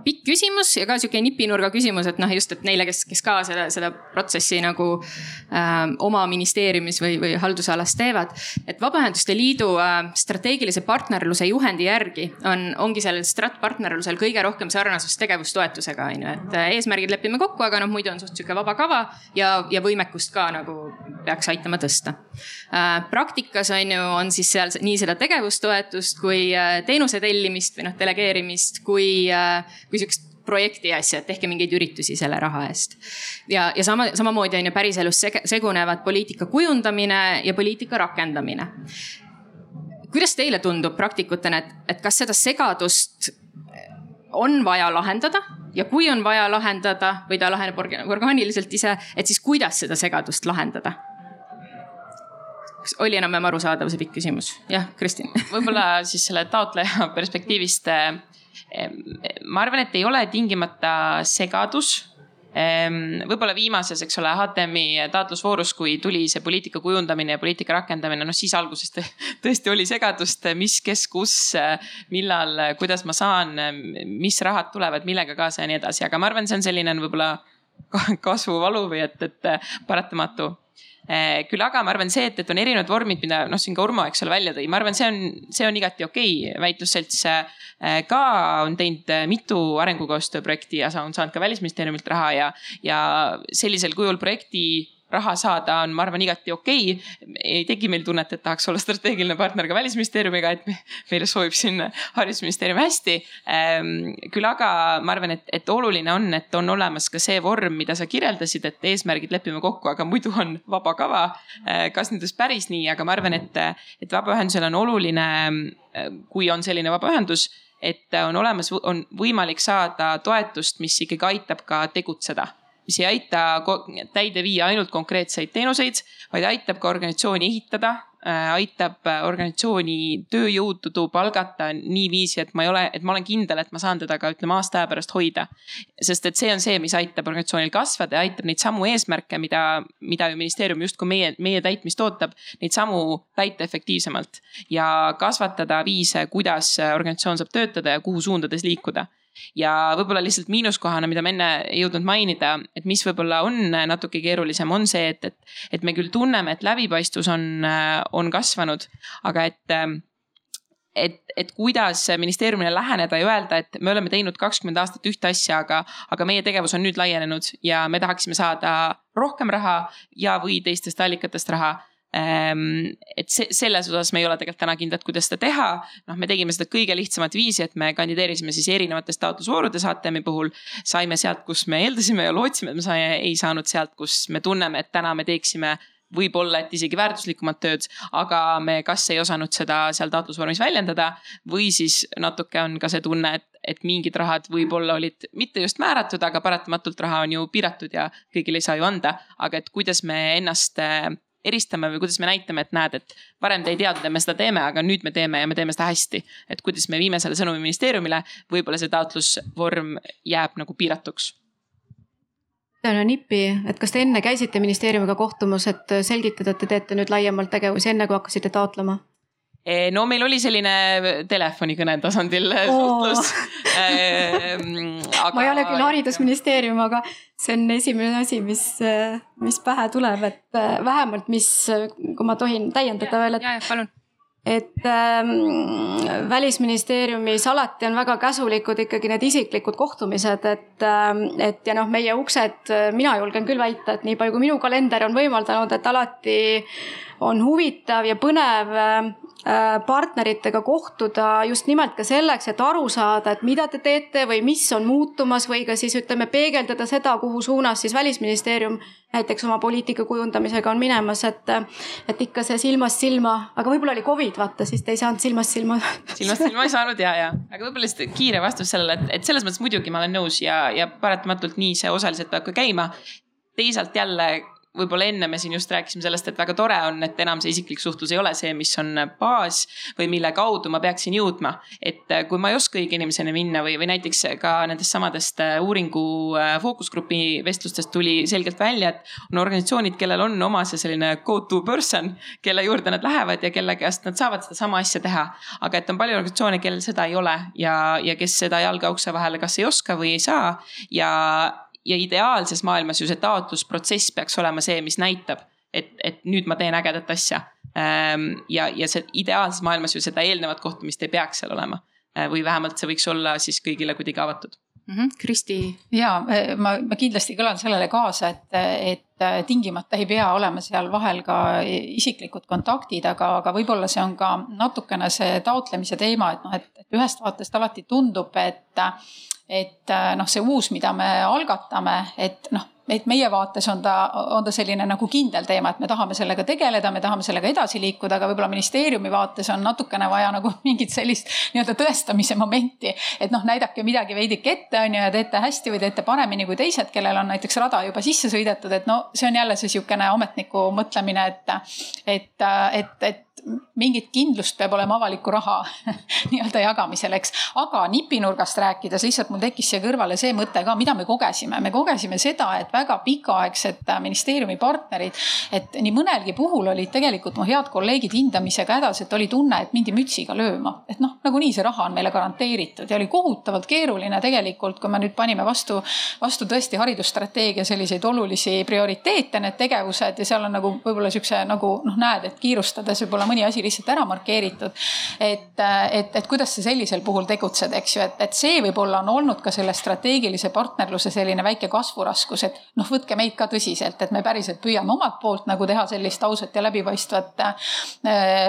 pikk küsimus ja ka sihuke nipinurga küsimus, et noh, just, et neile, kes, kes ka seda, seda protsessi nagu äh, oma ministeeriumis või, või haldusalas teevad. et Vabaühenduste Liidu äh, strateegilise partnerluse juhendi järgi on, ongi sellel stratpartnerlusel kõige rohkem sarnasust tegevustoetusega, on ju, et äh, eesmärgid lepime kokku, aga noh, muidu on suht sihuke vaba kava ja, ja võimekust ka nagu peaks aitama tõsta äh,. praktikas on ju, on siis seal nii seda tegevustoetust kui äh, teenuse tellimist või noh, delegeerimist kui, äh, kui sihukest projekti asja, et tehke mingeid üritusi selle raha eest. ja, ja sama, samamoodi on ju päriselus segunevad poliitika kujundamine ja poliitika rakendamine. kuidas teile tundub praktikutena, et, et kas seda segadust on vaja lahendada ja kui on vaja lahendada või ta laheneb orgaaniliselt ise, et siis kuidas seda segadust lahendada? kas oli enam-vähem arusaadav see pikk küsimus? jah, Kristin võib-olla siis selle taotleja perspektiivist. Ma arvan, et ei ole tingimata segadus. Võib-olla viimases, eks ole, HTM-i taotlusvoorus, kui tuli see poliitika kujundamine ja poliitika rakendamine, noh siis alguses tõesti oli segadust, mis, kes, kus, millal, kuidas ma saan, mis rahad tulevad, millega kaasa ja nii edasi, aga ma arvan, see on selline võib-olla kasvuvalu või et, et paratamatu küll aga ma arvan see, et, et on erinevad vormid, mida noh, siin ka Urmo, eks ole, välja tõi, ma arvan, see on, see on igati okei okay.. väitlusselts eh, ka on teinud eh, mitu arengukoostööprojekti ja on saanud ka välisministeeriumilt raha ja, ja sellisel kujul projekti raha saada on, ma arvan, igati okei okay.. ei teki meil tunnet, et tahaks olla strateegiline partner ka välisministeeriumiga, et meile soovib siin haridusministeerium hästi. Ehm, küll aga ma arvan, et, et oluline on, et on olemas ka see vorm, mida sa kirjeldasid, et eesmärgid lepime kokku, aga muidu on vaba kava. Ehm, kas nüüd just päris nii, aga ma arvan, et, et vabaühendusel on oluline, kui on selline vabaühendus et on olemas, on võimalik saada toetust, mis ikkagi aitab ka tegutseda mis ei aita täide viia ainult konkreetseid teenuseid, vaid aitab ka organisatsiooni ehitada, äh, aitab äh, organisatsiooni tööjõudu palgata niiviisi, et ma ei ole, et ma olen kindel, et ma saan teda ka ütleme aasta aja pärast hoida. sest et see on see, mis aitab organisatsioonil kasvada ja aitab neid samu eesmärke, mida, mida ju ministeerium justkui meie, meie täitmist ootab, neid samu täita efektiivsemalt ja kasvatada viise, kuidas organisatsioon saab töötada ja kuhu suundades liikuda ja võib-olla lihtsalt miinuskohana, mida ma enne ei jõudnud mainida, et mis võib-olla on natuke keerulisem, on see, et, et, et me küll tunneme, et läbipaistvus on, on kasvanud, aga et et, et kuidas ministeeriumile läheneda ja öelda, et me oleme teinud kakskümmend aastat ühte asja, aga, aga meie tegevus on nüüd laienenud ja me tahaksime saada rohkem raha ja, või teistest allikatest raha et see, selles osas me ei ole tegelikult täna kindlad, kuidas seda teha. noh, me tegime seda kõige lihtsamat viisi, et me kandideerisime siis erinevates taotlusvoorudes HTM-i puhul. saime sealt, kus me eeldasime ja lootsime, et me saime, ei saanud sealt, kus me tunneme, et täna me teeksime võib-olla, et isegi väärtuslikumat tööd, aga me kas ei osanud seda seal taotlusvormis väljendada või siis natuke on ka see tunne, et, et mingid rahad võib-olla olid mitte just määratud, aga paratamatult raha on ju piiratud ja kõigile ei saa ju anda. aga et kuidas me ennast eristame või kuidas me näitame, et näed, et varem te ei teadnud, et me seda teeme, aga nüüd me teeme ja me teeme seda hästi. et kuidas me viime selle sõnumi ministeeriumile, võib-olla see taotlusvorm jääb nagu piiratuks no nippi, et kas te enne käisite ministeeriumiga kohtumas, et selgitada, et te teete nüüd laiemalt tegevusi, enne kui hakkasite taotlema? Eh, no meil oli selline telefonikõne tasandil oh. suhtlus ehm, aga.... ma ei ole küll haridusministeerium, aga see on esimene asi, mis, mis pähe tuleb, et äh, vähemalt, mis, kui ma tohin täiendada veel, et. ja, ja palun et ähm, välisministeeriumis alati on väga käsulikud ikkagi need isiklikud kohtumised, et ähm,, et ja noh, meie uksed, mina julgen küll väita, et nii palju kui minu kalender on võimaldanud, et alati on huvitav ja põnev äh, Äh, partneritega kohtuda just nimelt ka selleks, et aru saada, et mida te teete või mis on muutumas või ka siis ütleme, peegeldada seda, kuhu suunas siis välisministeerium näiteks oma poliitika kujundamisega on minemas, et, et ikka see silmast silma, aga võib-olla oli Covid, vaata, siis te ei saanud silmast silma. silmast silma ei saanud ja, ja, aga võib-olla lihtsalt kiire vastus sellele, et, et selles mõttes muidugi ma olen nõus ja, ja paratamatult nii see osaliselt peab ka käima. teisalt jälle võib-olla enne me siin just rääkisime sellest, et väga tore on, et enam see isiklik suhtlus ei ole see, mis on baas või mille kaudu ma peaksin jõudma. et äh, kui ma ei oska õige inimeseni minna või, või näiteks ka nendest samadest äh, uuringu äh, fookusgrupi vestlustest tuli selgelt välja, et on organisatsioonid, kellel on oma see selline go to person, kelle juurde nad lähevad ja kelle käest nad saavad sedasama asja teha. aga et on palju organisatsioone, kellel seda ei ole ja, ja kes seda jalga ukse vahele kas ei oska või ei saa ja ja ideaalses maailmas ju see taotlusprotsess peaks olema see, mis näitab, et, et nüüd ma teen ägedat asja. Ehm, ja, ja see ideaalses maailmas ju seda eelnevat kohtumist ei peaks seal olema. Äh, või vähemalt see võiks olla siis kõigile kuidagi avatud mm. -hmm. Kristi. ja ma, ma kindlasti kõlan sellele kaasa, et, et tingimata ei pea olema seal vahel ka isiklikud kontaktid, aga, aga võib-olla see on ka natukene see taotlemise teema, et noh, et, et ühest vaatest alati tundub, et et noh, see uus, mida me algatame, et noh et meie vaates on ta, on ta selline nagu kindel teema, et me tahame sellega tegeleda, me tahame sellega edasi liikuda, aga võib-olla ministeeriumi vaates on natukene vaja nagu mingit sellist nii-öelda tõestamise momenti. et noh, näidake midagi veidike ette, on ju, ja teete hästi või teete paremini kui teised, kellel on näiteks rada juba sisse sõidetud, et no see on jälle see sihukene ametniku mõtlemine, et, et, et, et mingit kindlust peab olema avaliku raha nii-öelda jagamisel, eks. aga nipinurgast rääkides lihtsalt mul tekkis siia kõrvale see mõte ka, mida me kogesime. me kogesime seda, et väga pikaaegsed ministeeriumi partnerid, et nii mõnelgi puhul olid tegelikult mu head kolleegid hindamisega hädas, et oli tunne, et mindi mütsiga lööma. et noh, nagunii see raha on meile garanteeritud ja oli kohutavalt keeruline tegelikult, kui me nüüd panime vastu, vastu tõesti haridusstrateegia selliseid olulisi prioriteete, need tegevused ja seal on nagu võib-olla siukse nagu noh, näed, et kiirustades võib-olla mõni asi lihtsalt ära markeeritud. et, et, et kuidas sa sellisel puhul tegutsed, eks ju, et, et see võib-olla on olnud ka selle strateegilise partnerluse selline väike kasvuraskus, et noh, võtke meid ka tõsiselt, et me päriselt püüame omalt poolt nagu teha sellist ausat ja läbipaistvat äh,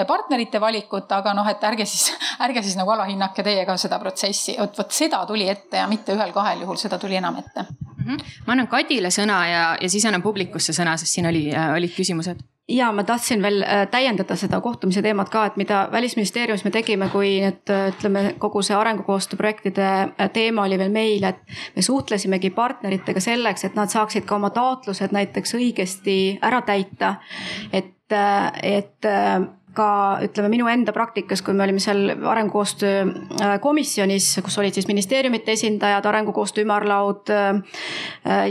partnerite valikut, aga noh, et ärge siis, ärge siis nagu alahinnake teie ka seda protsessi, vot, vot seda tuli ette ja mitte ühel-kahel juhul, seda tuli enam ette mm. -hmm. ma annan Kadile sõna ja, ja siis annan publikusse sõna, sest siin oli, äh, olid küsimused ja ma tahtsin veel äh, täiendada seda kohtumise teemat ka, et mida välisministeeriumis me tegime, kui nüüd ütleme, kogu see arengukoostöö projektide äh, teema oli veel meil, et me suhtlesimegi partneritega selleks, et nad saaksid ka oma taotlused näiteks õigesti ära täita. et, äh, et ka ütleme minu enda praktikas, kui me olime seal arengukoostöö äh, komisjonis, kus olid siis ministeeriumite esindajad, arengukoostöö ümarlaud äh,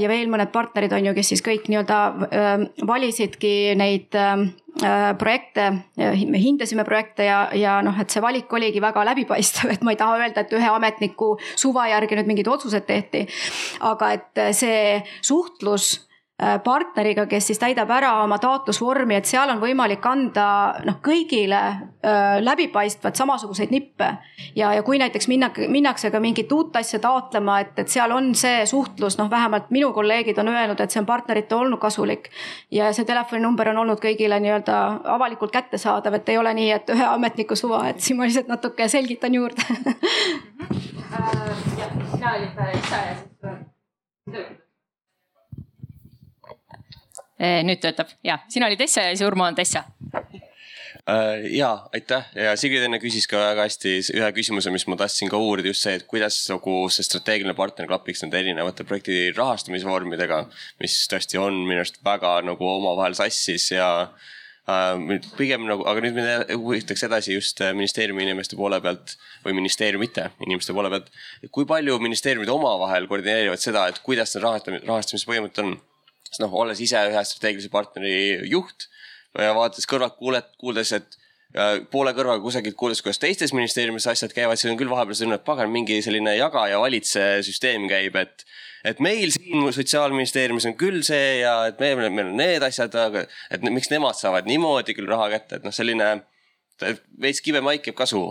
ja veel mõned partnerid on ju, kes siis kõik nii-öelda äh, valisidki neid projekte, me hindasime projekte ja, ja noh, et see valik oligi väga läbipaistev, et ma ei taha öelda, et ühe ametniku suva järgi nüüd mingid otsused tehti. aga et see suhtlus partneriga, kes siis täidab ära oma taotlusvormi, et seal on võimalik anda noh, kõigile äh, läbipaistvat samasuguseid nippe. ja, ja kui näiteks minna, minnakse ka mingit uut asja taotlema, et, et seal on see suhtlus, noh, vähemalt minu kolleegid on öelnud, et see on partnerite olnud kasulik. ja see telefoninumber on olnud kõigile nii-öelda avalikult kättesaadav, et ei ole nii, et ühe ametniku suva, et siin ma lihtsalt natuke selgitan juurde sina olid isa ja siis nüüd töötab ja, sina olid Essa ja siis Urmo on Tessa äh, ja aitäh ja Sigrid enne küsis ka väga hästi ühe küsimuse, mis ma tahtsin ka uurida, just see, et kuidas nagu see strateegiline partner klapiks nende erinevate projekti rahastamisvormidega. mis tõesti on minu arust väga nagu omavahel sassis ja äh, pigem nagu, aga nüüd me huvitaks edasi just äh, ministeeriumi inimeste poole pealt või ministeeriumite inimeste poole pealt. kui palju ministeeriumid omavahel koordineerivad seda, et kuidas need rahastamise, rahastamise põhimõtted on sest noh, olles ise ühe strateegilise partneri juht ja vaadates kõrvalt kuuled, kuuldes, et poole kõrvaga kusagilt kuuldes, kuidas teistes ministeeriumis asjad käivad, siis on küll vahepeal selline, et pagan, mingi selline jaga ja valitse süsteem käib, et. et meil siin sotsiaalministeeriumis on küll see ja et meil, meil on need asjad, aga et miks nemad saavad niimoodi küll raha kätte, et noh, selline veits kibe maik jääb kasu.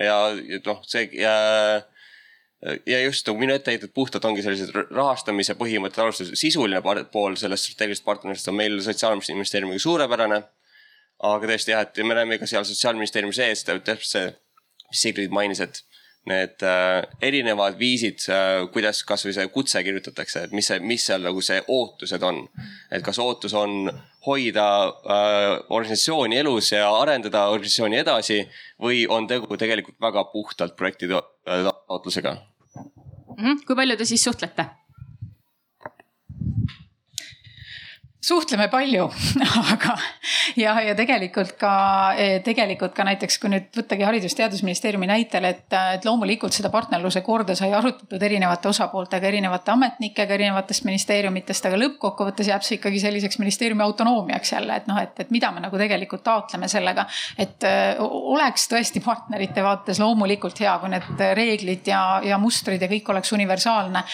ja noh, see ja ja just nagu minu etteheited puhtalt ongi sellised rahastamise põhimõtted alustused, sisuline pool sellest strateegilisest partnerist on meil sotsiaalministeeriumiga suurepärane. aga tõesti jah, et me näeme ka seal sotsiaalministeeriumi sees täpselt see, mis Sigrid mainis, et need äh, erinevad viisid äh,, kuidas kasvõi see kutse kirjutatakse, et mis see, mis seal nagu see ootused on. et kas ootus on hoida äh, organisatsiooni elus ja arendada organisatsiooni edasi või on tegu tegelikult väga puhtalt projekti taotlusega mm. -hmm. kui palju te siis suhtlete? Suhtleme palju aga ja, ja tegelikult ka, tegelikult ka näiteks, kui nüüd võttagi Haridus-Teadusministeeriumi näitel, et, et loomulikult seda partnerluse korda sai arutatud erinevate osapooltega, erinevate ametnikega erinevatest ministeeriumitest, aga lõppkokkuvõttes jääb see ikkagi selliseks ministeeriumi autonoomiaks jälle, et noh, et, et mida me nagu tegelikult taotleme sellega. et oleks tõesti partnerite vaates loomulikult hea, kui need reeglid ja, ja mustrid ja kõik oleks universaalne.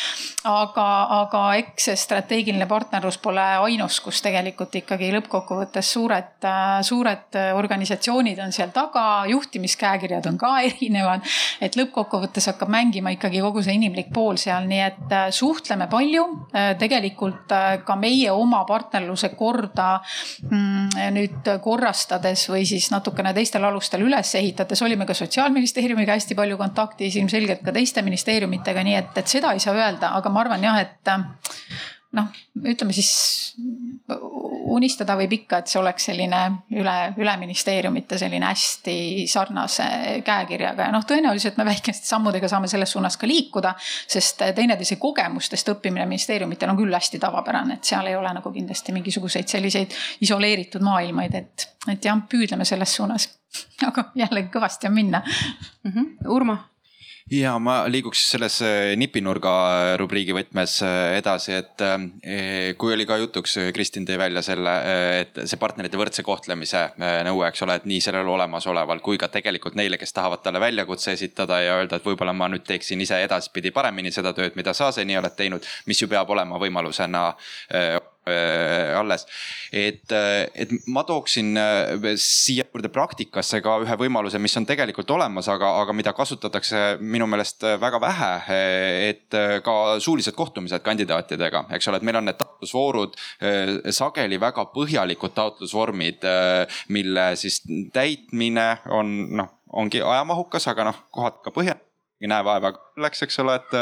aga, aga eks see strateegiline partnerlus pole ainus koos, kus tegelikult ikkagi lõppkokkuvõttes suured, suured organisatsioonid on seal taga, juhtimiskäekirjad on ka erinevad. et lõppkokkuvõttes hakkab mängima ikkagi kogu see inimlik pool seal, nii et äh, suhtleme palju. Äh, tegelikult äh, ka meie oma partnerluse korda mm, nüüd korrastades või siis natukene teistel alustel üles ehitades olime ka sotsiaalministeeriumiga hästi palju kontaktis, ilmselgelt ka teiste ministeeriumitega, nii et, et seda ei saa öelda, aga ma arvan jah, et noh, ütleme siis unistada võib ikka, et see oleks selline üle, üle ministeeriumite selline hästi sarnase käekirjaga ja noh, tõenäoliselt me väikeste sammudega saame selles suunas ka liikuda. sest teineteise kogemustest õppimine ministeeriumitel on küll hästi tavapärane, et seal ei ole nagu kindlasti mingisuguseid selliseid isoleeritud maailmaid, et, et jah, püüdleme selles suunas. aga jällegi kõvasti on minna mm. -hmm. Urmo ja ma liiguks selles äh, nipinurga äh, rubriigi võtmes äh, edasi, et kui oli ka jutuks, Kristin tõi välja selle, et see partnerite võrdse kohtlemise nõue, eks ole, et nii sellel olemasoleval kui ka tegelikult neile, kes tahavad talle väljakutse esitada ja öelda, et võib-olla ma nüüd teeksin ise edaspidi paremini seda tööd, mida sa seni oled teinud, mis ju peab olema võimalusena alles. et, äh, et ma tooksin äh, siia juurde praktikasse ka ühe võimaluse, mis on tegelikult olemas, aga, aga mida kasutatakse minu meelest väga vähe. et ka suulised kohtumised kandidaatidega, eks ole, et meil on need taotlusvoorud sageli väga põhjalikud taotlusvormid, mille siis täitmine on noh, ongi ajamahukas, aga noh, kohati ka ei näe vaeva selleks, eks ole, et,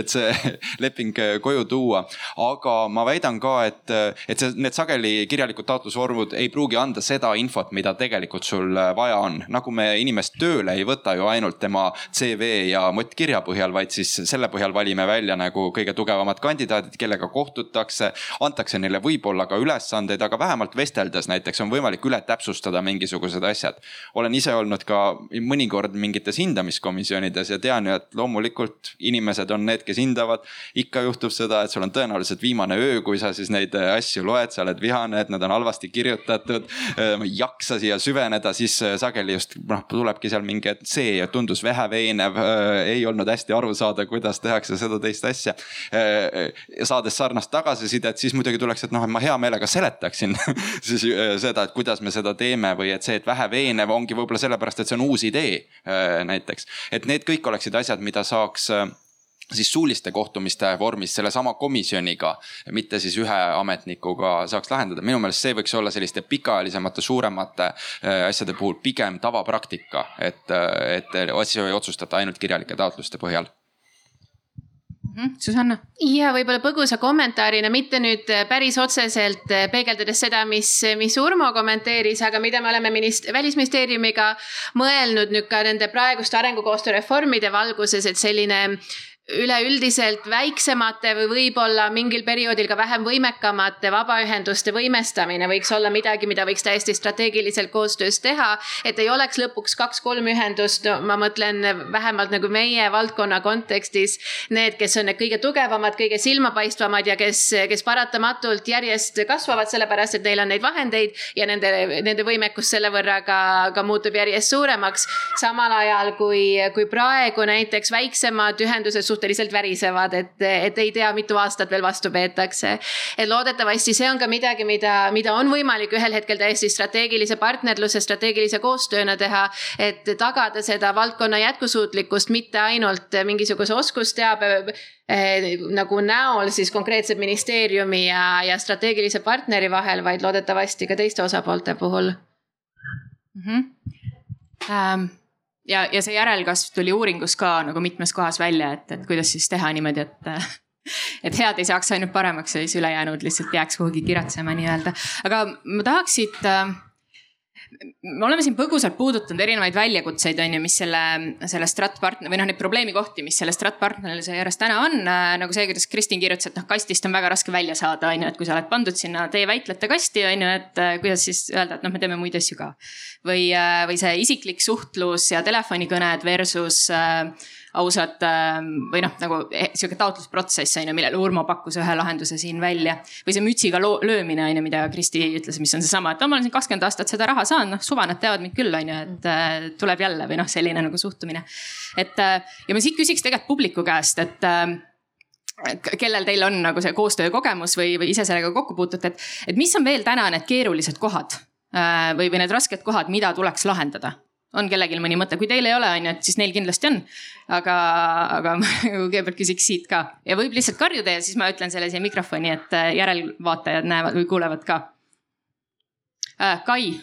et see leping koju tuua. aga ma väidan ka, et, et see, need sageli kirjalikud taotlusvormud ei pruugi anda seda infot, mida tegelikult sul vaja on. nagu me inimest tööle ei võta ju ainult tema CV ja mottkirja põhjal, vaid siis selle põhjal valime välja nagu kõige tugevamad kandidaadid, kellega kohtutakse. antakse neile võib-olla ka ülesandeid, aga vähemalt vesteldes näiteks on võimalik üle täpsustada mingisugused asjad. olen ise olnud ka mõnikord mingites hindamiskomisjonides ja tean ju, et loomulikult inimesed on need, kes hindavad. ikka juhtub seda, et sul on tõenäoliselt viimane öö, kui sa siis neid äh, asju loed, sa oled vihane, et nad on halvasti kirjutatud. Äh, ma ei jaksa siia süveneda, siis äh, sageli just noh, tulebki seal mingi, et see tundus väheveenev. ei olnud hästi aru saada, kuidas tehakse seda teist asja. saades sarnast tagasisidet, siis muidugi tuleks, et noh, et ma hea meelega seletaksin siis seda, et kuidas me seda teeme või et see, et väheveenev ongi võib-olla sellepärast, et see on uus idee näiteks. et need kõik oleks oleksid asjad, mida saaks äh, siis suuliste kohtumiste vormis sellesama komisjoniga, mitte siis ühe ametnikuga saaks lahendada. minu meelest see võiks olla selliste pikaajalisemate, suuremate äh, asjade puhul pigem tavapraktika, et, äh, et asju ei otsustata ainult kirjalike taotluste põhjal. Susanna. ja võib-olla põgusa kommentaarina, mitte nüüd äh, päris otseselt äh, peegeldades seda, mis, mis Urmo kommenteeris, aga mida me oleme minist-, välisministeeriumiga mõelnud nüüd ka nende praeguste arengukoostöö reformide valguses, et selline üleüldiselt väiksemate või võib-olla mingil perioodil ka vähem võimekamate vabaühenduste võimestamine võiks olla midagi, mida võiks täiesti strateegiliselt koostöös teha. et ei oleks lõpuks kaks-kolm ühendust no,, ma mõtlen vähemalt nagu meie valdkonna kontekstis. Need, kes on need kõige tugevamad, kõige silmapaistvamad ja kes, kes paratamatult järjest kasvavad, sellepärast et neil on neid vahendeid ja nende, nende võimekus selle võrra ka, ka muutub järjest suuremaks. samal ajal kui, kui praegu näiteks väiksemad ühendused suhteliselt värisevad, et, et ei tea, mitu aastat veel vastu peetakse. et loodetavasti see on ka midagi, mida, mida on võimalik ühel hetkel täiesti strateegilise partnerluse, strateegilise koostööna teha. et tagada seda valdkonna jätkusuutlikkust mitte ainult mingisuguse oskusteabe eh, nagu näol siis konkreetse ministeeriumi ja, ja strateegilise partneri vahel, vaid loodetavasti ka teiste osapoolte puhul mm. -hmm. Um ja, ja see järelkasv tuli uuringus ka nagu mitmes kohas välja, et, et kuidas siis teha niimoodi, et et head ei saaks ainult paremaks ja siis ülejäänud lihtsalt jääks kuhugi kiratsema nii-öelda. aga ma tahaks siit äh, me oleme siin põgusalt puudutanud erinevaid väljakutseid, on ju, mis selle, selle strat partner või noh, neid probleemikohti, mis selle strat partnerile järjest täna on. nagu see, kuidas Kristin kirjutas, et noh, kastist on väga raske välja saada, on ju, et kui sa oled pandud sinna teie väitlete kasti, on ju, et kuidas siis öelda, et noh, me teeme muid asju ka. Või, või see isiklik suhtlus ja telefonikõned versus äh, ausat ähm, või noh, nagu eh, sihuke taotlusprotsess on ju, millele Urmo pakkus ühe lahenduse siin välja. või see mütsiga löömine on ju, mida Kristi ütles, mis on seesama, et ma olen siin kakskümmend aastat seda raha saanud, noh suva, nad teavad mind küll, on ju, et äh, tuleb jälle või noh, selline nagu suhtumine. et äh, ja ma siit küsiks tegelikult publiku käest, et äh, kellel teil on nagu see koostöökogemus või, või ise sellega kokku puutute, et, et mis on veel täna need keerulised kohad äh, või, või need rasked kohad, mida tuleks lahendada? on kellelgi mõni mõte, kui teil ei ole, on ju, et siis neil kindlasti on. aga, aga ma kõigepealt küsiks siit ka ja võib lihtsalt karjuda ja siis ma ütlen selle siia mikrofoni, et äh, järelvaatajad näevad või kuulevad ka äh,. Kai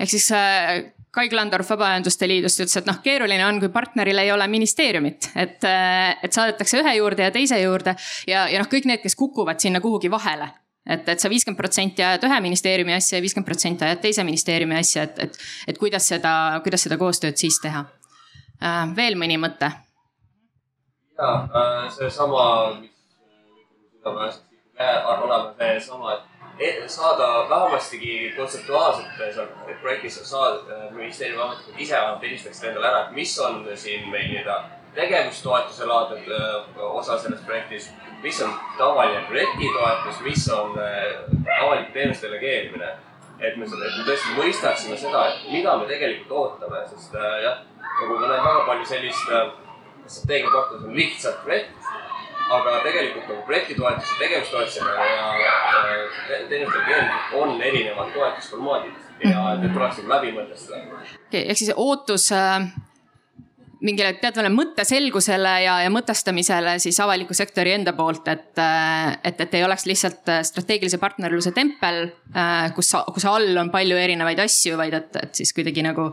ehk siis äh, Kai Klandorf Vabaühenduste Liidust ütles, et noh, keeruline on, kui partneril ei ole ministeeriumit, et, äh, et saadetakse ühe juurde ja teise juurde ja, ja noh, kõik need, kes kukuvad sinna kuhugi vahele et, et sa viiskümmend protsenti ajad ühe ministeeriumi asja ja viiskümmend protsenti ajad teise ministeeriumi asja, et, et, et kuidas seda, kuidas seda koostööd siis teha. Äh, veel mõni mõte? ja äh, seesama, mis olema, seesama, et E, saada vähemastigi kontseptuaalselt seal projektis saada ministeeriumi ametnikud ise vähemalt helistaksid endale ära, et mis on siin meil nii-öelda tegevustoetuse laadne osa selles projektis, mis on tavaline projektitoetus, mis on avalike teenuste delegeerimine. et me, et me tõesti mõistaksime seda, et mida me tegelikult ootame, sest jah, nagu ma näen väga palju sellist strateegia kohta, see on lihtsalt projekt aga tegelikult nagu projektitoetuse, tegevustoetusega ja teenuste kliendid on erinevad toetusformaadid ja mhm. need tuleks nagu läbi mõtestada. okei okay,, ehk siis ootus äh, mingile teatavale mõtteselgusele ja, ja mõtestamisele siis avaliku sektori enda poolt, et, äh, et, et ei oleks lihtsalt äh, strateegilise partnerluse tempel, äh, kus, kus all on palju erinevaid asju, vaid et, et siis kuidagi nagu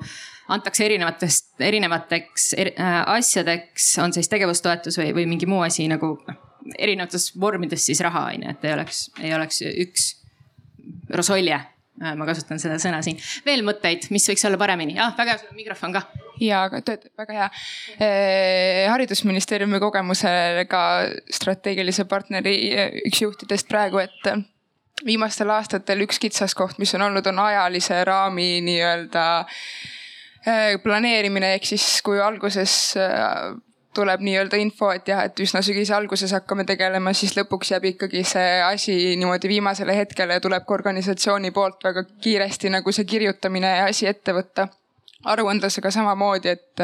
antakse erinevatest, erinevateks er, äh, asjadeks, on siis tegevustoetus või, või mingi muu asi nagu noh, erinevates vormides siis raha on ju, et ei oleks, ei oleks üks rosolje äh, ma kasutan seda sõna siin. veel mõtteid, mis võiks olla paremini? ah, väga hea, sul on mikrofon ka. ja, töötab väga hea eh,. haridusministeeriumi kogemusega strateegilise partneri üks juhtidest praegu, et viimastel aastatel üks kitsaskoht, mis on olnud, on ajalise raami nii-öelda Äh, planeerimine ehk siis kui alguses äh, tuleb nii-öelda info, et jah, et üsna sügise alguses hakkame tegelema, siis lõpuks jääb ikkagi see asi niimoodi viimasele hetkele ja tuleb ka organisatsiooni poolt väga kiiresti nagu see kirjutamine ja asi ette võtta. aruandlusega samamoodi, et,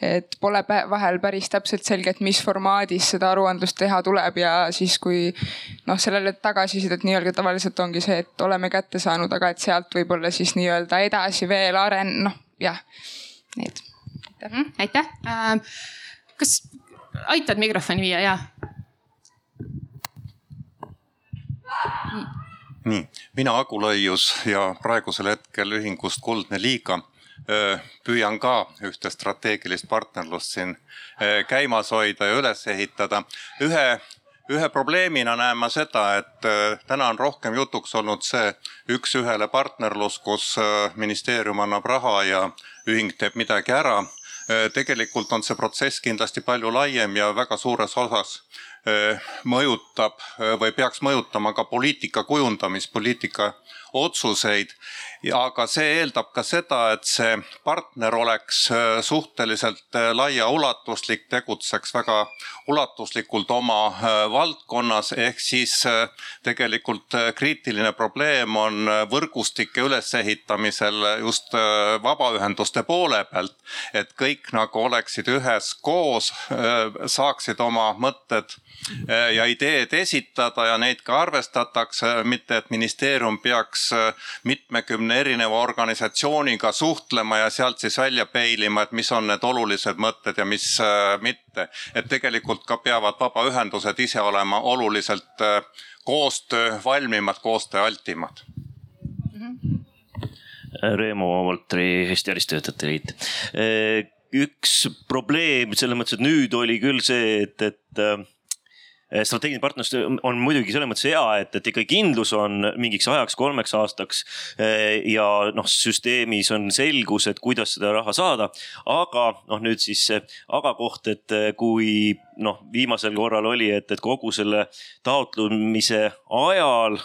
et pole vahel päris täpselt selge, et mis formaadis seda aruandlust teha tuleb ja siis, kui noh, sellele tagasisidet nii-öelda tavaliselt ongi see, et oleme kätte saanud, aga et sealt võib-olla siis nii-öelda edasi veel aren-, noh jah, need. Mhm, aitäh, äh, kas aitad mikrofoni viia, ja? nii, mina Agu Lõius ja praegusel hetkel ühingust Kuldne Liiga püüan ka ühte strateegilist partnerlust siin käimas hoida ja üles ehitada. ühe ühe probleemina näen ma seda, et äh, täna on rohkem jutuks olnud see üks-ühele partnerlus, kus äh, ministeerium annab raha ja ühing teeb midagi ära. Äh, tegelikult on see protsess kindlasti palju laiem ja väga suures osas mõjutab või peaks mõjutama ka poliitika kujundamist, poliitika otsuseid aga see eeldab ka seda, et see partner oleks äh, suhteliselt äh, laiaulatuslik, tegutseks väga ulatuslikult oma äh, valdkonnas, ehk siis tegelikult kriitiline probleem on võrgustike ülesehitamisel just vabaühenduste poole pealt. et kõik nagu oleksid üheskoos, saaksid oma mõtted ja ideed esitada ja neid ka arvestatakse, mitte et ministeerium peaks mitmekümne kahekümne erineva organisatsiooniga suhtlema ja sealt siis välja peilima, et mis on need olulised mõtted ja mis äh, mitte. et tegelikult ka peavad vabaühendused ise olema oluliselt äh, koostöövalmimad, koostööaltimad Reemo Voltri Eesti Välistöötajate Liit. Äh, üks probleem selles mõttes, et nüüd oli küll see, et, et strateegiline partnerlus on muidugi selles mõttes hea, et, et ikka kindlus on mingiks ajaks, kolmeks aastaks. Eh, ja noh, süsteemis on selgus, et kuidas seda raha saada, aga noh, nüüd siis see aga koht, et kui noh, viimasel korral oli, et, et kogu selle taotlemise ajal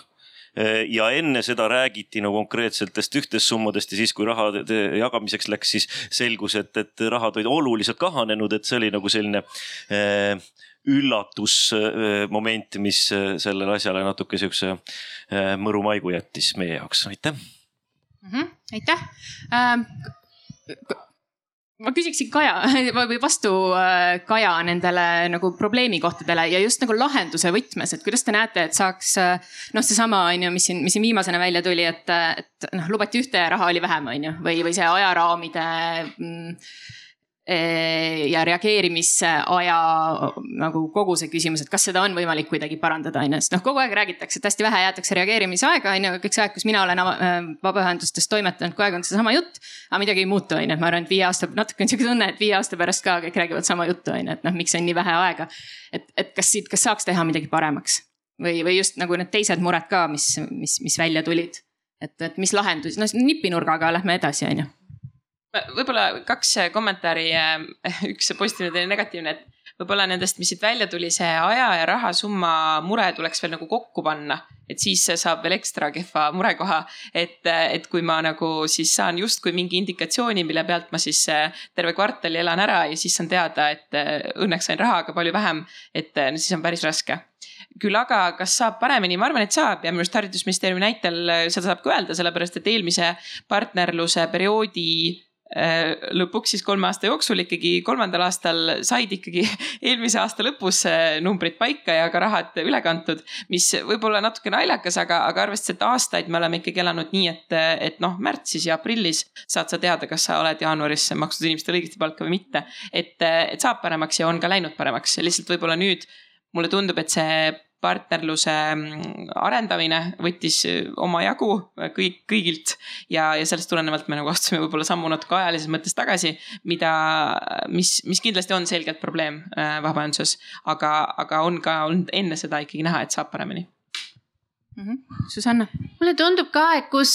ja enne seda räägiti no konkreetsetest ühtest summadest ja siis, kui raha jagamiseks läks, siis selgus, et, et rahad olid oluliselt kahanenud, et see oli nagu selline eh, üllatusmoment, mis äh, sellele asjale natuke siukse äh, mõru maigu jättis meie jaoks, aitäh mm. -hmm, aitäh ähm, ma küsiksin Kaja või vastu äh, Kaja nendele nagu probleemikohtadele ja just nagu lahenduse võtmes, et kuidas te näete, et saaks noh, seesama on ju, mis siin, mis siin viimasena välja tuli, et, et noh, lubati ühte ja raha oli vähem, on ju, või, või see ajaraamide mm, ja reageerimisaja nagu kogu see küsimus, et kas seda on võimalik kuidagi parandada, on ju, sest noh, kogu aeg räägitakse, et hästi vähe jäetakse reageerimisaega, on ju, kõik see aeg, kus mina olen äh, vabaühendustes toimetanud, kogu aeg on seesama jutt. aga midagi ei muutu, on ju, ma arvan, et viie aasta, natuke on sihuke tunne, et viie aasta pärast ka kõik räägivad sama juttu, on ju, et noh, miks on nii vähe aega. et, et kas siit, kas saaks teha midagi paremaks või, või just nagu need teised mured ka, mis, mis, mis välja tulid. et, et mis lahendus, no nipinurgaga lähme edasi, on ju võib-olla kaks kommentaari, äh, üks positiivne, teine negatiivne, et võib-olla nendest, mis siit välja tuli, see aja ja rahasumma mure tuleks veel nagu kokku panna. et siis saab veel ekstra kehva murekoha, et, et kui ma nagu siis saan justkui mingi indikatsiooni, mille pealt ma siis äh, terve kvartali elan ära ja siis saan teada, et äh, õnneks sain raha, aga palju vähem. et siis on päris raske küll aga, kas saab paremini, ma arvan, et saab ja minu arust haridusministeeriumi näitel seda saab ka öelda, sellepärast et eelmise partnerluse perioodi Äh, lõpuks siis kolme aasta jooksul ikkagi kolmandal aastal said ikkagi eelmise aasta lõpus äh, numbrid paika ja ka rahad üle kantud. mis võib-olla natuke naljakas, aga, aga arvestades, et aastaid me oleme ikkagi elanud nii, et, et noh, märtsis ja aprillis saad sa teada, kas sa oled jaanuaris maksnud inimestele õigesti palka või mitte. et, et saab paremaks ja on ka läinud paremaks, lihtsalt võib-olla nüüd mulle tundub, et see partnerluse mm, arendamine võttis äh, omajagu äh, kõik, kõigilt. ja, ja sellest tulenevalt me nagu astusime võib-olla sammu natuke ajalises mõttes tagasi, mida, mis, mis kindlasti on selgelt probleem äh, vabaühenduses. aga, aga on ka olnud enne seda ikkagi näha, et saab paremini mm. -hmm. Susanna. mulle tundub ka, et kus,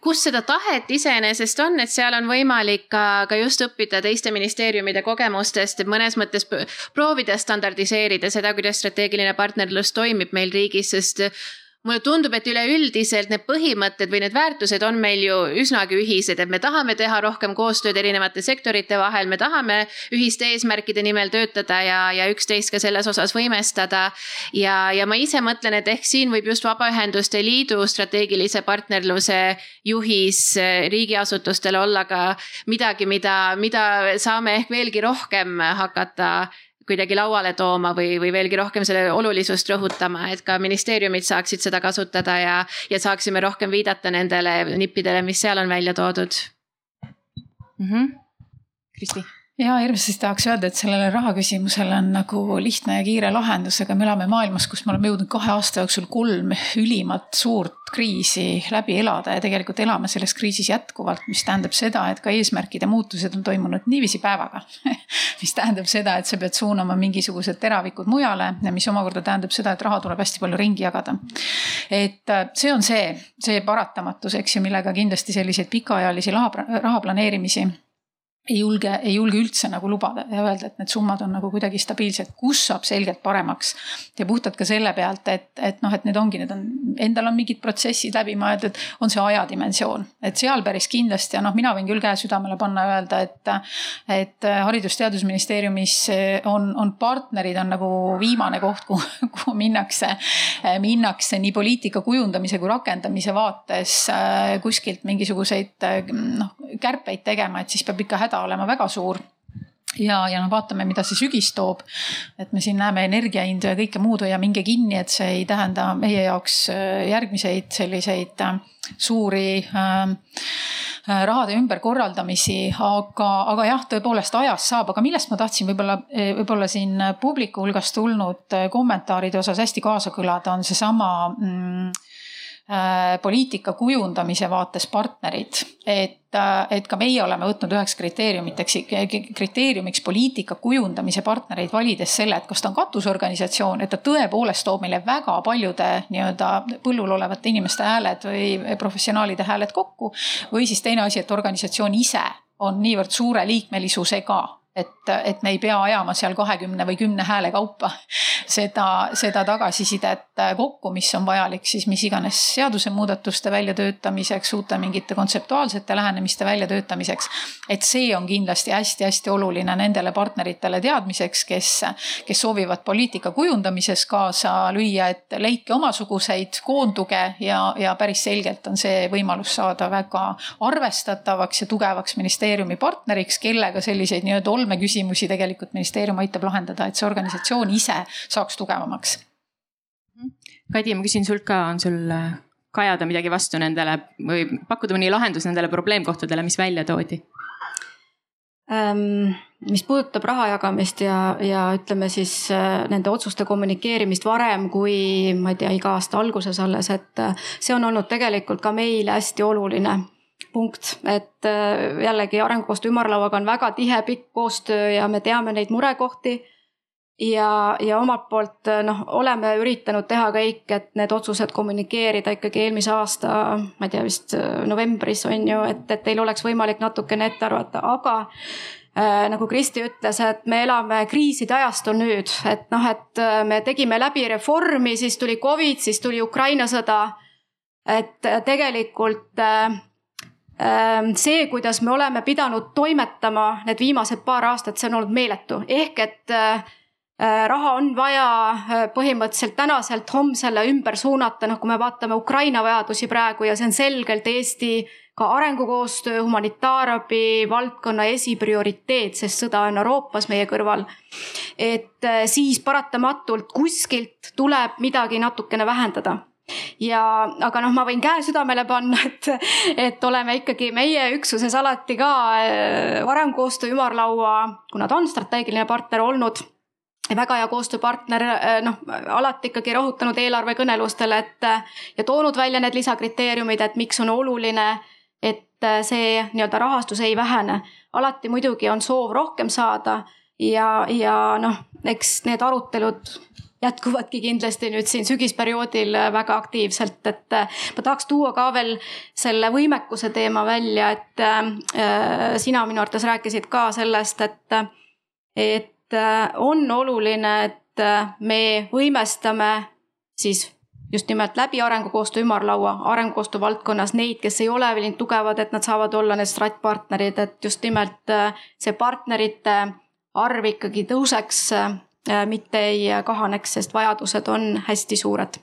kus seda tahet iseenesest on, et seal on võimalik ka, ka just õppida teiste ministeeriumide kogemustest, et mõnes mõttes proovida standardiseerida seda, kuidas strateegiline partnerlus toimib meil riigis, sest mulle tundub, et üleüldiselt need põhimõtted või need väärtused on meil ju üsnagi ühised, et me tahame teha rohkem koostööd erinevate sektorite vahel, me tahame ühiste eesmärkide nimel töötada ja, ja üksteist ka selles osas võimestada. ja, ja ma ise mõtlen, et ehk siin võib just Vabaühenduste Liidu strateegilise partnerluse juhis riigiasutustele olla ka midagi, mida, mida saame ehk veelgi rohkem hakata kuidagi lauale tooma või, või veelgi rohkem selle olulisust rõhutama, et ka ministeeriumid saaksid seda kasutada ja, ja saaksime rohkem viidata nendele nippidele, mis seal on välja toodud mm. -hmm. Kristi ja hirmsasti tahaks öelda, et sellele raha küsimusele on nagu lihtne ja kiire lahendus, aga me elame maailmas, kus me oleme jõudnud kahe aasta jooksul kolm ülimat suurt kriisi läbi elada ja tegelikult elame selles kriisis jätkuvalt, mis tähendab seda, et ka eesmärkide muutused on toimunud niiviisi päevaga mis tähendab seda, et sa pead suunama mingisugused teravikud mujale ja mis omakorda tähendab seda, et raha tuleb hästi palju ringi jagada. et äh, see on see, see paratamatus, eks ju, millega kindlasti selliseid pikaajalisi raha, raha planeerimisi ei julge, ei julge üldse nagu lubada ja öelda, et need summad on nagu kuidagi stabiilsed, kus saab selgelt paremaks. ja puhtalt ka selle pealt, et, et noh, et need ongi, need on, endal on mingid protsessid läbi mõeldud, on see ajadimensioon. et seal päris kindlasti ja noh, mina võin küll käe südamele panna ja öelda, et, et Haridus-Teadusministeeriumis on, on partnerid on nagu viimane koht, kuhu, kuhu minnakse, minnakse nii poliitika kujundamise kui rakendamise vaates kuskilt mingisuguseid noh, kärpeid tegema, et siis peab ikka häda olema väga suur. Ja, ja noh, vaatame, mida see sügis toob. et me siin näeme energiahindu ja kõike muud hoia minge kinni, et see ei tähenda meie jaoks äh, järgmiseid selliseid äh, suuri äh, äh, rahade ümberkorraldamisi, aga, aga jah, tõepoolest ajas saab, aga millest ma tahtsin võib-olla, võib-olla siin publiku hulgast tulnud kommentaaride osas hästi kaasa kõlada, on seesama mm, poliitika kujundamise vaates partnerid, et, äh, et ka meie oleme võtnud üheks kriteeriumiteks, kriteeriumiks poliitika kujundamise partnereid valides selle, et kas ta on katusorganisatsioon, et ta tõepoolest toob meile väga paljude nii-öelda põllul olevate inimeste hääled või professionaalide hääled kokku. või siis teine asi, et organisatsioon ise on niivõrd suure liikmelisusega et, et me ei pea ajama seal kahekümne või kümne hääle kaupa seda, seda tagasisidet kokku, mis on vajalik siis mis iganes seadusemuudatuste väljatöötamiseks, uute mingite kontseptuaalsete lähenemiste väljatöötamiseks. et see on kindlasti hästi-hästi oluline nendele partneritele teadmiseks, kes, kes soovivad poliitika kujundamises kaasa lüüa, et leidke omasuguseid, koonduge ja, ja päris selgelt on see võimalus saada väga arvestatavaks ja tugevaks ministeeriumi partneriks, kellega selliseid nii-öelda olmeküsimusi tegelikult ministeerium aitab lahendada, et see organisatsioon ise saaks tugevamaks. Kadi, ma küsin sult ka, on sul äh, kajada midagi vastu nendele või pakkuda mõni lahendus nendele probleemkohtadele, mis välja toodi? Ähm, mis puudutab raha jagamist ja, ja ütleme siis äh, nende otsuste kommunikeerimist varem kui ma ei tea, iga aasta alguses alles, et äh, see on olnud tegelikult ka meile hästi oluline punkt, et äh, jällegi arengukoostöö ümarlauaga on väga tihe pikk koostöö ja me teame neid murekohti. ja, ja omalt poolt äh, noh, oleme üritanud teha kõik, et need otsused kommunikeerida ikkagi eelmise aasta, ma ei tea, vist äh, novembris on ju, et, et teil oleks võimalik natukene ette arvata, aga äh, nagu Kristi ütles, et me elame kriiside ajastul nüüd, et noh, et me tegime läbi reformi, siis tuli Covid, siis tuli Ukraina sõda. et tegelikult äh, see, kuidas me oleme pidanud toimetama need viimased paar aastat, see on olnud meeletu, ehk et äh, äh, raha on vaja äh, põhimõtteliselt tänaselt homsele ümber suunata, noh, kui me vaatame Ukraina vajadusi praegu ja see on selgelt Eesti ka arengukoostöö, humanitaarabi valdkonna esiprioriteet, sest sõda on Euroopas meie kõrval. et siis paratamatult kuskilt tuleb midagi natukene vähendada ja, aga noh, ma võin käe südamele panna, et, et oleme ikkagi meie üksuses alati ka äh, varem koostöö ümarlaua, kuna ta on strateegiline partner olnud väga hea koostööpartner, äh, noh alati ikkagi rõhutanud eelarvekõnelustel, et ja toonud välja need lisakriteeriumid, et miks on oluline, et see nii-öelda rahastus ei vähene. alati muidugi on soov rohkem saada ja, ja noh, eks need arutelud jätkuvadki kindlasti nüüd siin sügisperioodil äh, väga aktiivselt, et äh, ma tahaks tuua ka veel selle võimekuse teema välja, et äh, sina minu arvates rääkisid ka sellest, et, et on oluline, et me võimestame siis just nimelt läbi arengukoostöö ümarlaua arengukoostöö valdkonnas neid, kes ei ole veel tugevad, et nad saavad olla need stratpartnerid, et just nimelt see partnerite arv ikkagi tõuseks mitte ei kahaneks, sest vajadused on hästi suured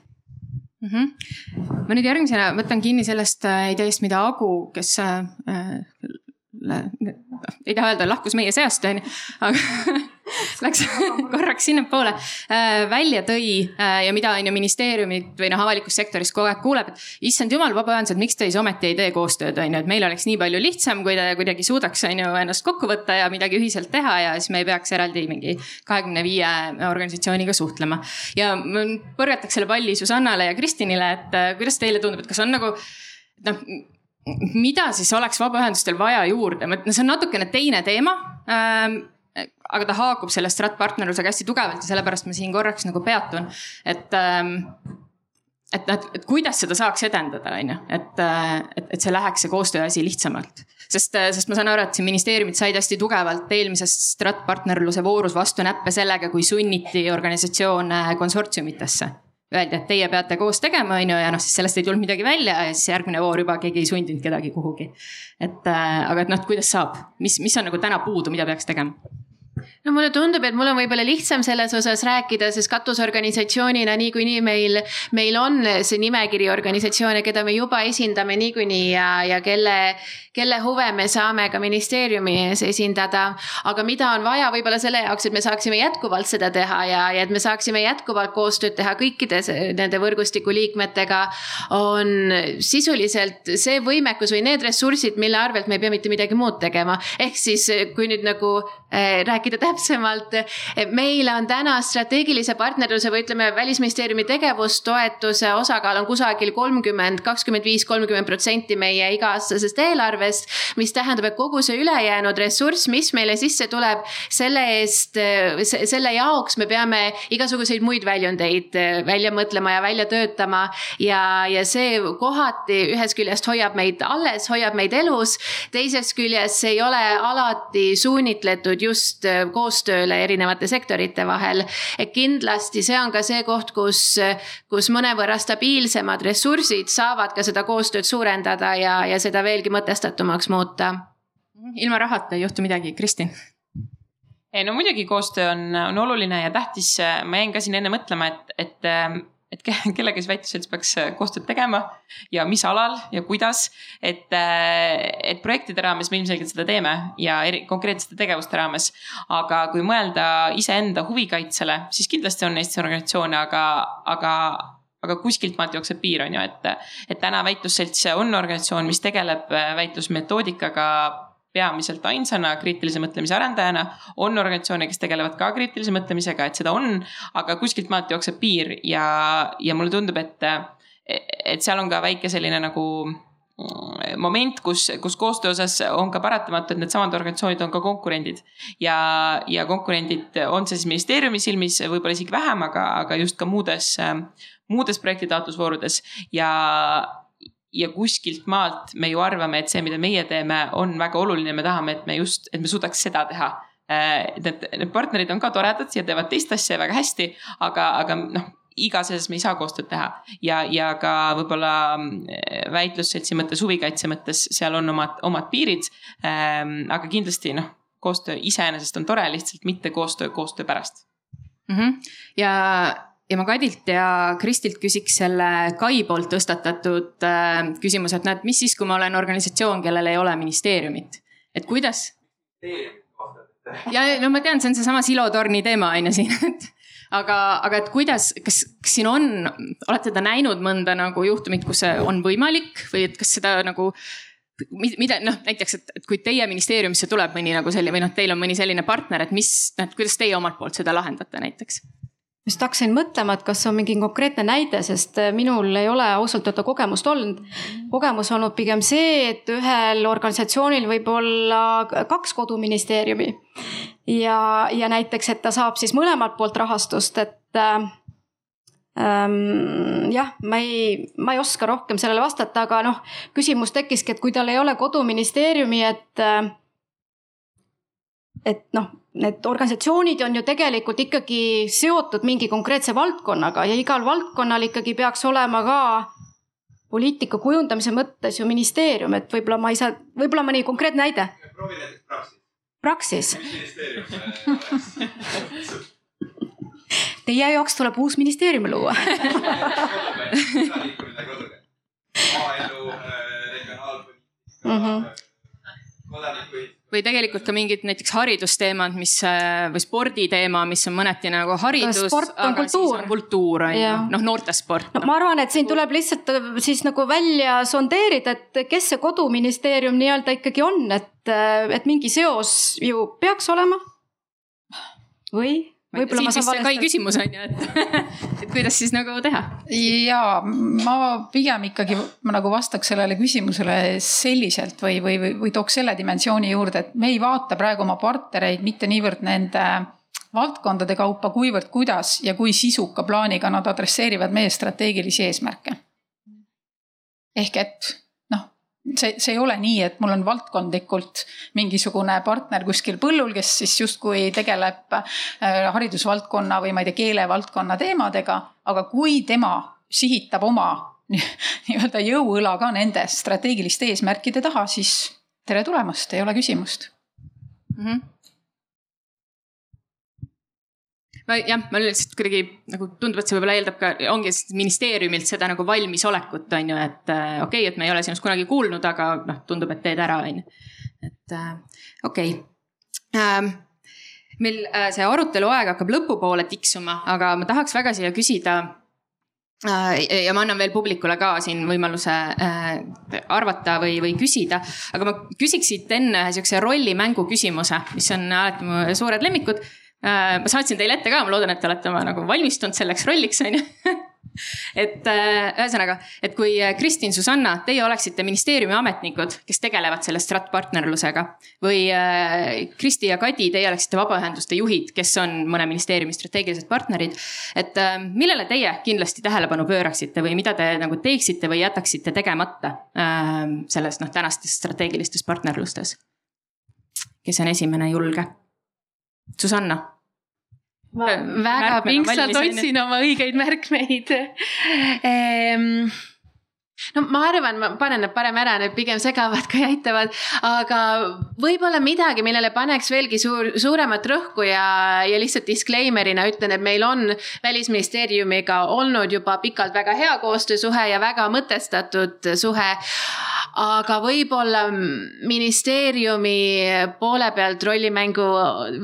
mm. -hmm. ma nüüd järgmisena võtan kinni sellest äh, ideest, mida Agu, kes äh, ei taha öelda, lahkus meie seast, on ju, aga läks korraks sinnapoole äh, välja tõi äh, ja mida on ju ministeeriumid või noh, avalikus sektoris kogu aeg kuuleb, et issand jumal, vabaühendused, miks te siis ometi ei tee koostööd, on ju, et meil oleks nii palju lihtsam, kui te kuidagi suudaks, on ju, ennast kokku võtta ja midagi ühiselt teha ja siis me ei peaks eraldi mingi kahekümne viie organisatsiooniga suhtlema. ja põrgataks selle palli Susannale ja Kristinile, et äh, kuidas teile tundub, et kas on nagu noh mida siis oleks vabaühendustel vaja juurde, ütlen, see on natukene teine teema ähm, aga ta haakub selle stratpartnerlusega hästi tugevalt ja sellepärast ma siin korraks nagu peatun, et ähm, et noh, et kuidas seda saaks edendada, on ju, et, et, et see läheks, see koostööasi lihtsamalt. sest, sest ma saan aru, et siin ministeeriumid said hästi tugevalt eelmises stratpartnerluse voorus vastu näppe sellega, kui sunniti organisatsioone konsortsiumitesse öeldi, et teie peate koos tegema, on ju, ja noh, siis sellest ei tulnud midagi välja ja siis järgmine voor juba keegi ei sundinud kedagi kuhugi. et äh, aga et noh, kuidas saab, mis, mis on nagu täna puudu, mida peaks tegema? No mulle tundub, et mul on võib-olla lihtsam selles osas rääkida, sest katusorganisatsioonina niikuinii meil, meil on see nimekiri organisatsioone, keda me juba esindame niikuinii ja, ja kelle, kelle huve me saame ka ministeeriumi ees esindada. aga mida on vaja võib-olla selle jaoks, et me saaksime jätkuvalt seda teha ja, ja et me saaksime jätkuvalt koostööd teha kõikide nende võrgustiku liikmetega. on sisuliselt see võimekus või need ressursid, mille arvelt me ei pea mitte midagi muud tegema. ehk siis, kui nüüd nagu äh, rääkida täpselt täpsemalt. meil on täna strateegilise partnerluse või ütleme, välisministeeriumi tegevustoetuse osakaal on kusagil kolmkümmend, kakskümmend viis, kolmkümmend protsenti meie iga-aastasest eelarvest. mis tähendab, et kogu see ülejäänud ressurss, mis meile sisse tuleb, selle eest, selle jaoks me peame igasuguseid muid väljundeid välja mõtlema ja välja töötama. ja, ja see kohati ühest küljest hoiab meid alles, hoiab meid elus. teisest küljest see ei ole alati suunitletud just koostööle erinevate sektorite vahel. et kindlasti see on ka see koht, kus, kus mõnevõrra stabiilsemad ressursid saavad ka seda koostööd suurendada ja, ja seda veelgi mõtestatumaks muuta. ilma rahata ei juhtu midagi, Kristin ei no muidugi koostöö on, on oluline ja tähtis, ma jäin ka siin enne mõtlema, et, et et kellega siis väitlusselts peaks äh, koostööd tegema ja mis alal ja kuidas. et, äh, et projektide raames me ilmselgelt seda teeme ja eri, konkreetsete tegevuste raames. aga kui mõelda iseenda huvikaitsele, siis kindlasti on Eestis organisatsioone, aga, aga aga kuskilt maalt jookseb piir, on ju, et, et täna väitlusselts on organisatsioon, mis tegeleb äh, väitlusmetoodikaga peamiselt ainsana kriitilise mõtlemise arendajana. on organisatsioone, kes tegelevad ka kriitilise mõtlemisega, et seda on, aga kuskilt maalt jookseb piir ja, ja mulle tundub, et, et seal on ka väike selline nagu mm, moment, kus, kus koostöö osas on ka paratamatu, et needsamad organisatsioonid on ka konkurendid. ja, ja konkurendid on see siis ministeeriumi silmis võib-olla isegi vähem, aga, aga just ka muudes, muudes projektitaotlusvoorudes ja ja kuskilt maalt me ju arvame, et see, mida meie teeme, on väga oluline, me tahame, et me just, et me suudaks seda teha. Äh, need, need partnerid on ka toredad ja teevad teist asja väga hästi, aga, aga noh igas asjas me ei saa koostööd teha ja, ja ka võib-olla äh, väitlusseltsi mõttes, huvikaitse mõttes, seal on omad, omad piirid ähm,. aga kindlasti noh, koostöö iseenesest on tore, lihtsalt mitte koostöö koostöö pärast mm. -hmm. ja ja ma Kadilt ja Kristilt küsiks selle Kai poolt tõstatatud äh, küsimuse, et näed, mis siis, kui ma olen organisatsioon, kellel ei ole ministeeriumit, et kuidas? ja no ma tean, see on seesama silotorni teema on ju siin, et aga, aga et kuidas, kas, kas siin on, olete te näinud mõnda nagu juhtumit, kus see on võimalik või et kas seda nagu mida noh, näiteks, et, kui teie ministeeriumisse tuleb mõni nagu selline või noh, teil on mõni selline partner, et mis, et kuidas teie omalt poolt seda lahendate näiteks? Just hakkasin mõtlema, et kas on mingi konkreetne näide, sest äh, minul ei ole ausalt öelda kogemust olnud. kogemus olnud pigem see, et ühel organisatsioonil võib olla kaks koduministeeriumi. ja, ja näiteks, et ta saab siis mõlemalt poolt rahastust, et äh, ähm, jah, ma ei, ma ei oska rohkem sellele vastata, aga noh, küsimus tekkiski, et kui tal ei ole koduministeeriumi, et äh, et noh, need organisatsioonid on ju tegelikult ikkagi seotud mingi konkreetse valdkonnaga ja igal valdkonnal ikkagi peaks olema ka poliitika kujundamise mõttes ju ministeerium, et võib-olla ma ei saa, võib-olla mõni konkreetne näide. proovi näiteks Praxis. Praxis. Teie jaoks tuleb uus ministeerium luua maaelu, regionaalpoliitika -hmm., kodanikuühiskond või tegelikult ka mingid näiteks haridusteemad, mis äh, või sporditeema, mis on mõneti nagu haridus. sport on kultuur. kultuur on ju, noh noortesport no.. ma arvan, et siin tuleb lihtsalt äh, siis nagu välja sondeerida, et kes see koduministeerium nii-öelda ikkagi on, et, äh, et mingi seos ju peaks olema. või? Võib-olla ma saan valesti. Kai küsimus on ju, et, et kuidas siis nagu teha? ja ma pigem ikkagi ma nagu vastaks sellele küsimusele selliselt või, või, või, või tooks selle dimensiooni juurde, et me ei vaata praegu oma partnereid mitte niivõrd nende valdkondade kaupa, kuivõrd kuidas ja kui sisuka plaaniga nad adresseerivad meie strateegilisi eesmärke. ehk et see, see ei ole nii, et mul on valdkondlikult mingisugune partner kuskil põllul, kes siis justkui tegeleb äh, haridusvaldkonna või ma ei tea, keelevaldkonna teemadega, aga kui tema sihitab oma nii-öelda jõuõla ka nende strateegiliste eesmärkide taha, siis tere tulemast, ei ole küsimust mm. -hmm ma jah, ma lihtsalt kuidagi nagu tundub, et see võib-olla eeldab ka, ongi ministeeriumilt seda nagu valmisolekut, on ju, et äh, okei okay,, et me ei ole sinust kunagi kuulnud, aga noh, tundub, et teed ära, on ju. et äh, okei okay. ähm, meil äh, see arutelu aeg hakkab lõpupoole tiksuma, aga ma tahaks väga siia küsida ja ma annan veel publikule ka siin võimaluse arvata või, või küsida. aga ma küsiks siit enne ühe sihukese rollimängu küsimuse, mis on alati mu suured lemmikud. Äh, ma saatsin teile ette ka, ma loodan, et te olete oma nagu valmistunud selleks rolliks, on ju et äh, ühesõnaga, et kui äh, Kristin, Susanna, teie oleksite ministeeriumi ametnikud, kes tegelevad selle stratpartnerlusega. või Kristi ja Kadi, teie oleksite vabaühenduste juhid, kes on mõne ministeeriumi strateegilised partnerid. et millele teie kindlasti tähelepanu pööraksite või mida te nagu teeksite või jätaksite tegemata selles noh, tänastes strateegilistes partnerlustes? kes on esimene julge? Susanna. Ma väga pingsalt otsin oma õigeid märkmeid. Ehm, no ma arvan, ma panen need parem ära, need pigem segavad kui aitavad, aga võib-olla midagi, millele paneks veelgi suur, suuremat rõhku ja, ja lihtsalt disclaimer'ina ütlen, et meil on välisministeeriumiga olnud juba pikalt väga hea koostöösuhe ja väga mõtestatud suhe aga võib-olla ministeeriumi poole pealt rollimängu,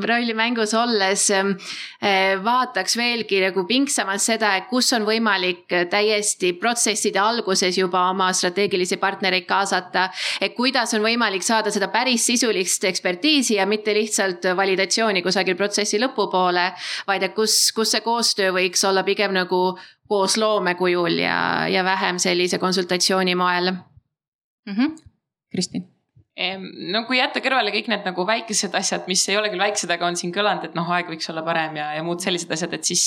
rollimängus olles eh, vaataks veelgi nagu pingsamalt seda, et kus on võimalik täiesti protsesside alguses juba oma strateegilisi partnereid kaasata. et kuidas on võimalik saada seda päris sisulist ekspertiisi ja mitte lihtsalt validatsiooni kusagil protsessi lõpupoole, vaid et kus, kus see koostöö võiks olla pigem nagu koos loomekujul ja, ja vähem sellise konsultatsiooni moel mm. -hmm. Kristin no kui jätta kõrvale kõik need nagu väikesed asjad, mis ei ole küll väiksed, aga on siin kõlanud, et noh, aeg võiks olla parem ja, ja muud sellised asjad, et siis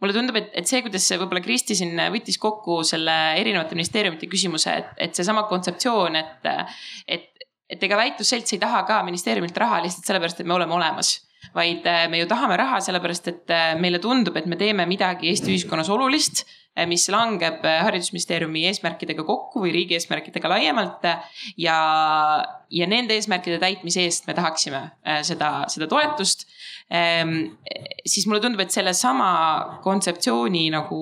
mulle tundub, et, et see, kuidas võib-olla Kristi siin võttis kokku selle erinevate ministeeriumite küsimuse, et, et seesama kontseptsioon, et, et, et ega väitlusselts ei taha ka ministeeriumilt raha lihtsalt sellepärast, et me oleme olemas vaid me ju tahame raha sellepärast, et meile tundub, et me teeme midagi Eesti ühiskonnas olulist mis langeb eh, haridusministeeriumi eesmärkidega kokku või riigi eesmärkidega laiemalt. ja, ja nende eesmärkide täitmise eest me tahaksime eh, seda, seda toetust. Ehm, siis mulle tundub, et sellesama kontseptsiooni nagu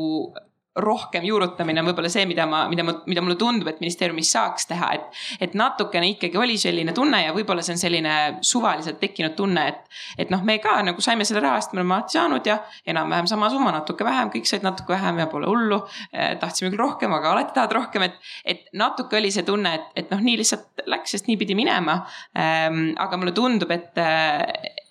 rohkem juurutamine on võib-olla see, mida ma, mida ma, mida mulle tundub, et ministeeriumis saaks teha, et. et natukene ikkagi oli selline tunne ja võib-olla see on selline suvaliselt tekkinud tunne, et. et noh, me ka nagu saime selle raha, sest me oleme alati saanud ja enam-vähem sama summa, natuke vähem, kõik said natuke vähem ja pole hullu. Tahtsime küll rohkem, aga alati tahad rohkem, et, et natuke oli see tunne, et, et noh, nii lihtsalt läks, sest nii pidi minema. Aga mulle tundub, et,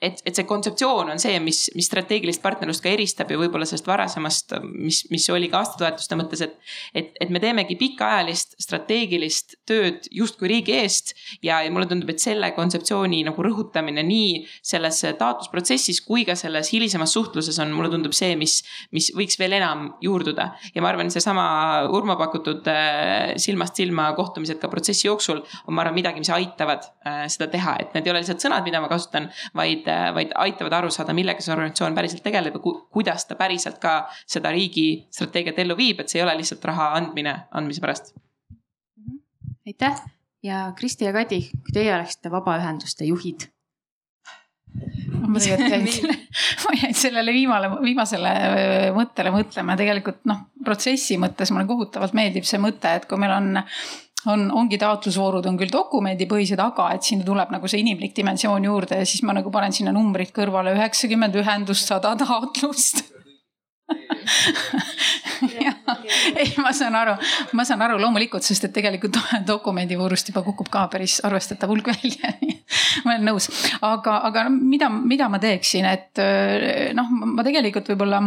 et, et see kontseptsioon on see, mis, mis strateegilist partnerlust ka eristab ja võib-olla sellest varasemast, mis, mis oli ka aastatoetuste mõttes, et. et, et me teemegi pikaajalist strateegilist tööd justkui riigi eest ja, ja mulle tundub, et selle kontseptsiooni nagu rõhutamine nii selles taotlusprotsessis kui ka selles hilisemas suhtluses on, mulle tundub see, mis, mis võiks veel enam juurduda. ja ma arvan, seesama Urmo pakutud äh, silmast silma kohtumised ka protsessi jooksul on, ma arvan, midagi, mis aitavad äh, seda teha, et need ei ole lihtsalt sõnad, mida ma kasutan, vaid, vaid aitavad aru saada, millega see organisatsioon päriselt tegeleb ja ku, kuidas ta päriselt ka seda riigi strateegiat ellu viib, et see ei ole lihtsalt raha andmine andmise pärast. aitäh! Ja Kristi ja Kadi, kui teie oleksite vabaühenduste juhid? Ma jäin, sellele viimale, viimasele mõttele mõtlema, tegelikult noh, protsessi mõttes mulle kohutavalt meeldib see mõte, et kui meil on on, ongi taotlusvoorud on küll dokumendipõhised, aga et sinna tuleb nagu see inimlik dimensioon juurde ja siis ma nagu panen sinna numbrid kõrvale, üheksakümmend ühendust, sada taotlust. Ei, ma saan aru, ma saan aru loomulikult, sest et tegelikult dokumendivoorust juba kukub ka päris arvestatav hulk välja. Ma olen nõus, aga, aga mida, mida ma teeksin, et noh, ma tegelikult võib-olla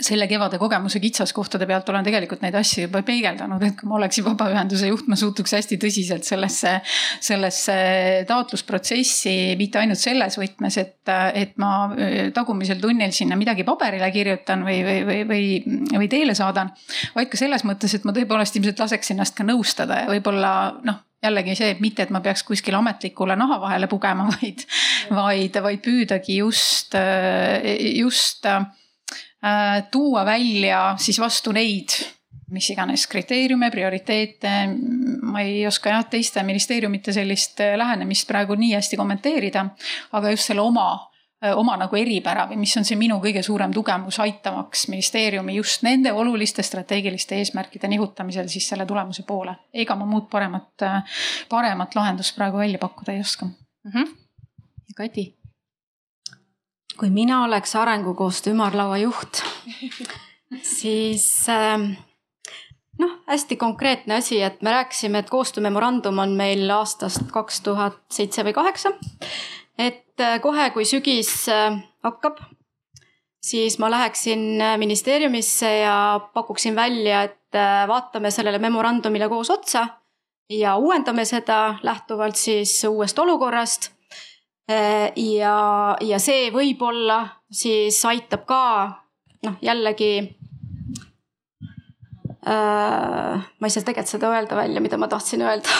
selle kevade kogemuse kitsaskohtade pealt olen tegelikult neid asju juba peegeldanud, et kui ma oleksin vabaühenduse juht, ma suhtuks hästi tõsiselt sellesse, sellesse taotlusprotsessi, mitte ainult selles võtmes, et, et ma äh, tagumisel tunnil sinna midagi paberile kirjutan või, või, või, või, või teele saadan. vaid ka selles mõttes, et ma tõepoolest ilmselt laseks ennast ka nõustada ja võib-olla noh jällegi see, et mitte, et ma peaks kuskil ametlikule naha vahele pugema, vaid, vaid, vaid püüdagi just, just Äh, tuua välja siis vastu neid, mis iganes kriteeriume, prioriteete. ma ei oska jah teiste ministeeriumite sellist äh, lähenemist praegu nii hästi kommenteerida, aga just selle oma äh, oma nagu eripära või mis on see minu kõige suurem tugevus, aitamaks ministeeriumi just nende oluliste strateegiliste eesmärkide nihutamisel siis selle tulemuse poole. ega ma muud paremat, paremat lahendust praegu välja pakkuda ei oska mm. -hmm. ja Kati kui mina oleks arengukoostöö ümarlaua juht, siis ähm, noh, hästi konkreetne asi, et me rääkisime, et koostöömemorandum on meil aastast kaks tuhat seitse või kaheksa. et äh, kohe, kui sügis äh, hakkab, siis ma läheksin ministeeriumisse ja pakuksin välja, et vaatame sellele memorandumile koos otsa ja uuendame seda lähtuvalt siis uuest olukorrast. Ja, ja see võib-olla siis aitab ka noh, jällegi äh,. ma ei saa tegelikult seda öelda välja, mida ma tahtsin öelda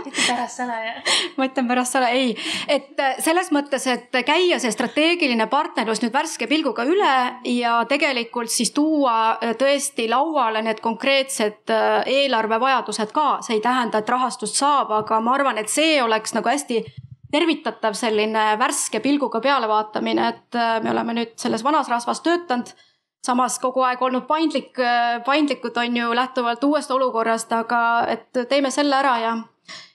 ütle pärast sõna ja. ma ütlen pärast sõna, ei, et äh, selles mõttes, et käia see strateegiline partnerlus nüüd värske pilguga üle ja tegelikult siis tuua äh, tõesti lauale need konkreetsed äh, eelarvevajadused ka, see ei tähenda, et rahastust saab, aga ma arvan, et see oleks nagu hästi tervitatav selline värske pilguga pealevaatamine, et me oleme nüüd selles vanas rasvas töötanud. Samas kogu aeg olnud paindlik, paindlikud on ju lähtuvalt uuest olukorrast, aga et teeme selle ära ja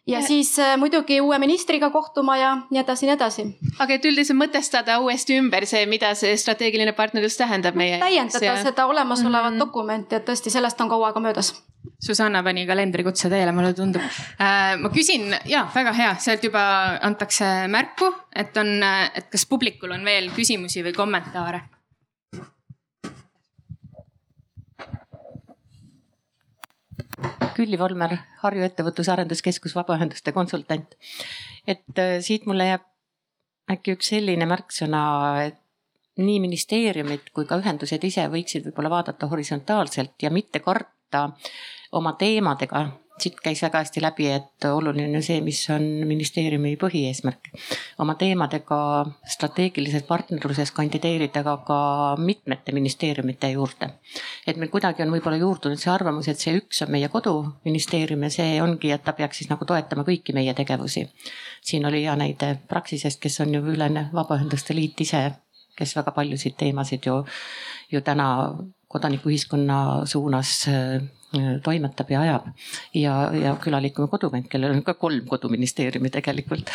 ja siis äh, muidugi uue ministriga kohtuma ja nii edasi, nii edasi. aga et üldiselt mõtestada uuesti ümber see, mida see strateegiline partnerlus tähendab meie. täiendada ja... seda olemasolevat mm -hmm. dokumenti, et tõesti sellest on kaua aega möödas. Susanna pani kalendrikutse teele, mulle tundub äh,. ma küsin, ja väga hea, sealt juba antakse märku, et on, et kas publikul on veel küsimusi või kommentaare Külli Volmer, Harju Ettevõtluse Arenduskeskus, vabaühenduste konsultant. et äh, siit mulle jääb äkki üks selline märksõna, et nii ministeeriumid kui ka ühendused ise võiksid võib-olla vaadata horisontaalselt ja mitte karta oma teemadega siit käis väga hästi läbi, et oluline on see, mis on ministeeriumi põhieesmärk. oma teemadega strateegilises partnerluses kandideerida ka, ka mitmete ministeeriumite juurde. et meil kuidagi on võib-olla juurdunud see arvamus, et see üks on meie koduministeerium ja see ongi, et ta peaks siis nagu toetama kõiki meie tegevusi. siin oli hea näide Praxisest, kes on ju ülene Vabaühenduste Liit ise, kes väga paljusid teemasid ju, ju täna kodanikuühiskonna suunas toimetab ja ajab. ja, ja Külaliikuva Kodukant, kellel on ka kolm koduministeeriumi tegelikult.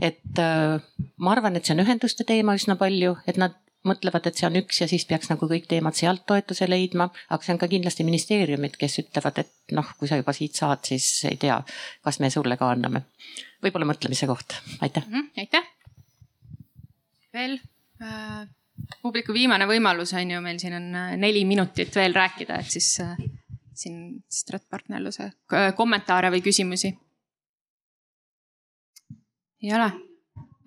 et äh, ma arvan, et see on ühenduste teema üsna palju, et nad mõtlevad, et see on üks ja siis peaks nagu kõik teemad sealt toetuse leidma, aga see on ka kindlasti ministeeriumid, kes ütlevad, et noh, kui sa juba siit saad, siis ei tea, kas me sulle ka anname. võib-olla mõtlemise koht, aitäh mm. -hmm, aitäh. veel äh, publiku viimane võimalus on ju, meil siin on äh, neli minutit veel rääkida, et siis äh, siin stratpartnerluse kommentaare või küsimusi? ei ole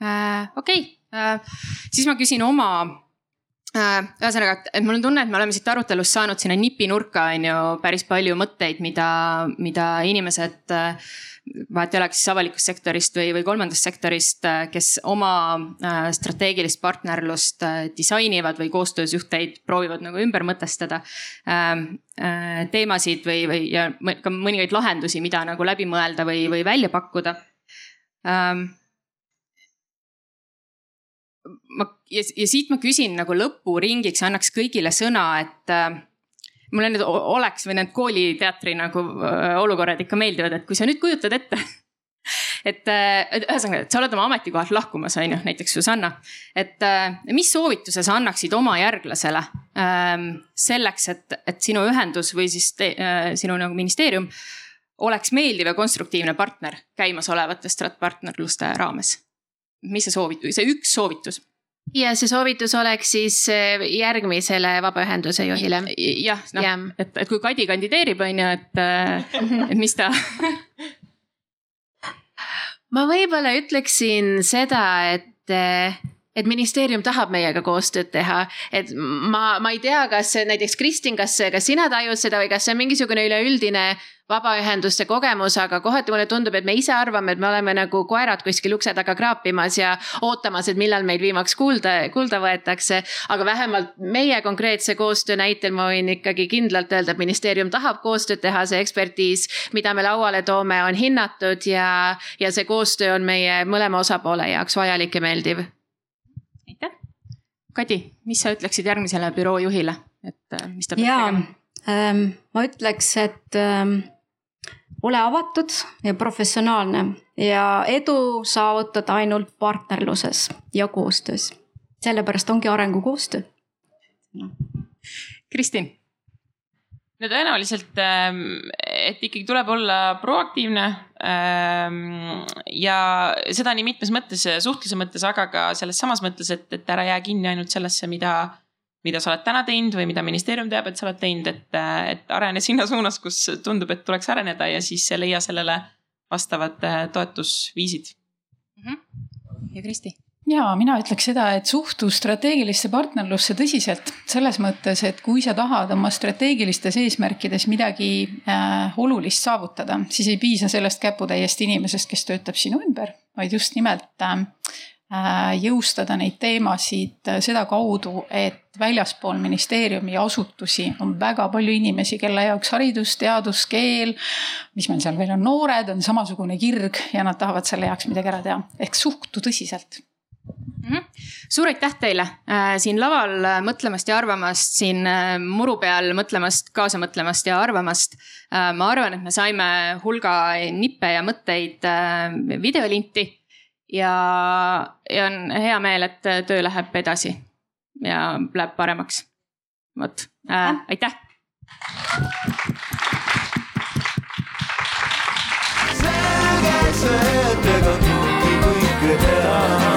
äh,? okei okay. äh,, siis ma küsin oma äh,. Ühesõnaga, et mul on tunne, et me oleme siit arutelust saanud sinna nipinurka on ju päris palju mõtteid, mida, mida inimesed äh, vahet ei ole, kas siis avalikust sektorist või, või kolmandast sektorist, äh, kes oma äh, strateegilist partnerlust äh, disainivad või koostöösuhteid proovivad nagu ümber mõtestada. Ähm, teemasid või, või ja ka mõningaid lahendusi, mida nagu läbi mõelda või, või välja pakkuda ähm, ma ja, ja siit ma küsin nagu lõpuringiks, annaks kõigile sõna, et mulle need oleks või need kooliteatri nagu äh, olukorrad ikka meeldivad, et kui sa nüüd kujutad ette et ühesõnaga, et sa oled oma ametikohalt lahkumas, on ju, näiteks Susanna. et äh, mis soovituse sa annaksid oma järglasele ähm, selleks, et, et sinu ühendus või siis te, äh, sinu nagu ministeerium oleks meeldiv ja konstruktiivne partner käimasolevate stratpartnerluste raames? Mis see soovitus, see üks soovitus ja see soovitus oleks siis äh, järgmisele vabaühenduse juhile. jah, noh ja., et, et kui Kadi kandideerib, on ju, et, äh, et mis ta ma võib-olla ütleksin seda, et äh, et ministeerium tahab meiega koostööd teha, et ma, ma ei tea, kas näiteks Kristin, kas, kas sina tajud seda või kas see on mingisugune üleüldine vabaühenduste kogemus, aga kohati mulle tundub, et me ise arvame, et me oleme nagu koerad kuskil ukse taga kraapimas ja ootamas, et millal meid viimaks kuulda, kuulda võetakse. aga vähemalt meie konkreetse koostöö näitel ma võin ikkagi kindlalt öelda, et ministeerium tahab koostööd teha, see ekspertiis, mida me lauale toome, on hinnatud ja, ja see koostöö on meie mõlema osapoole jaoks vajalik ja meeldiv Kadi, mis sa ütleksid järgmisele büroo juhile, et äh, mis ta peab Jaa, tegema ähm,? ma ütleks, et ähm, ole avatud ja professionaalne ja edu saavutad ainult partnerluses ja koostöös. sellepärast ongi arengukoostöö no.. Kristin no tõenäoliselt, ähm, et ikkagi tuleb olla proaktiivne. Ähm, ja seda nii mitmes mõttes, suhtluse mõttes, aga ka selles samas mõttes, et, et ära jää kinni ainult sellesse, mida, mida sa oled täna teinud või mida ministeerium teab, et sa oled teinud, et, et arene sinna suunas, kus tundub, et tuleks areneda ja siis leia sellele vastavad äh, toetusviisid mm. -hmm. ja Kristi ja mina ütleks seda, et suhtu strateegilisse partnerlusse tõsiselt selles mõttes, et kui sa tahad oma strateegilistes eesmärkides midagi äh, olulist saavutada, siis ei piisa sellest käputäiest inimesest, kes töötab sinu ümber, vaid just nimelt äh, äh jõustada neid teemasid äh, sedakaudu, et väljaspool ministeeriumi asutusi on väga palju inimesi, kelle jaoks haridus, teadus, keel, mis meil seal veel on, noored, on samasugune kirg ja nad tahavad selle heaks midagi ära teha. ehk suhtu tõsiselt mm. -hmm. suur aitäh teile äh, siin laval äh, mõtlemast ja arvamast, siin äh, muru peal mõtlemast, kaasa mõtlemast ja arvamast äh,. ma arvan, et me saime hulga nippe ja mõtteid äh, videolinti ja, ja on hea meel, et töö läheb edasi ja läheb paremaks. vot äh,, aitäh. selge see, et ega kõike teha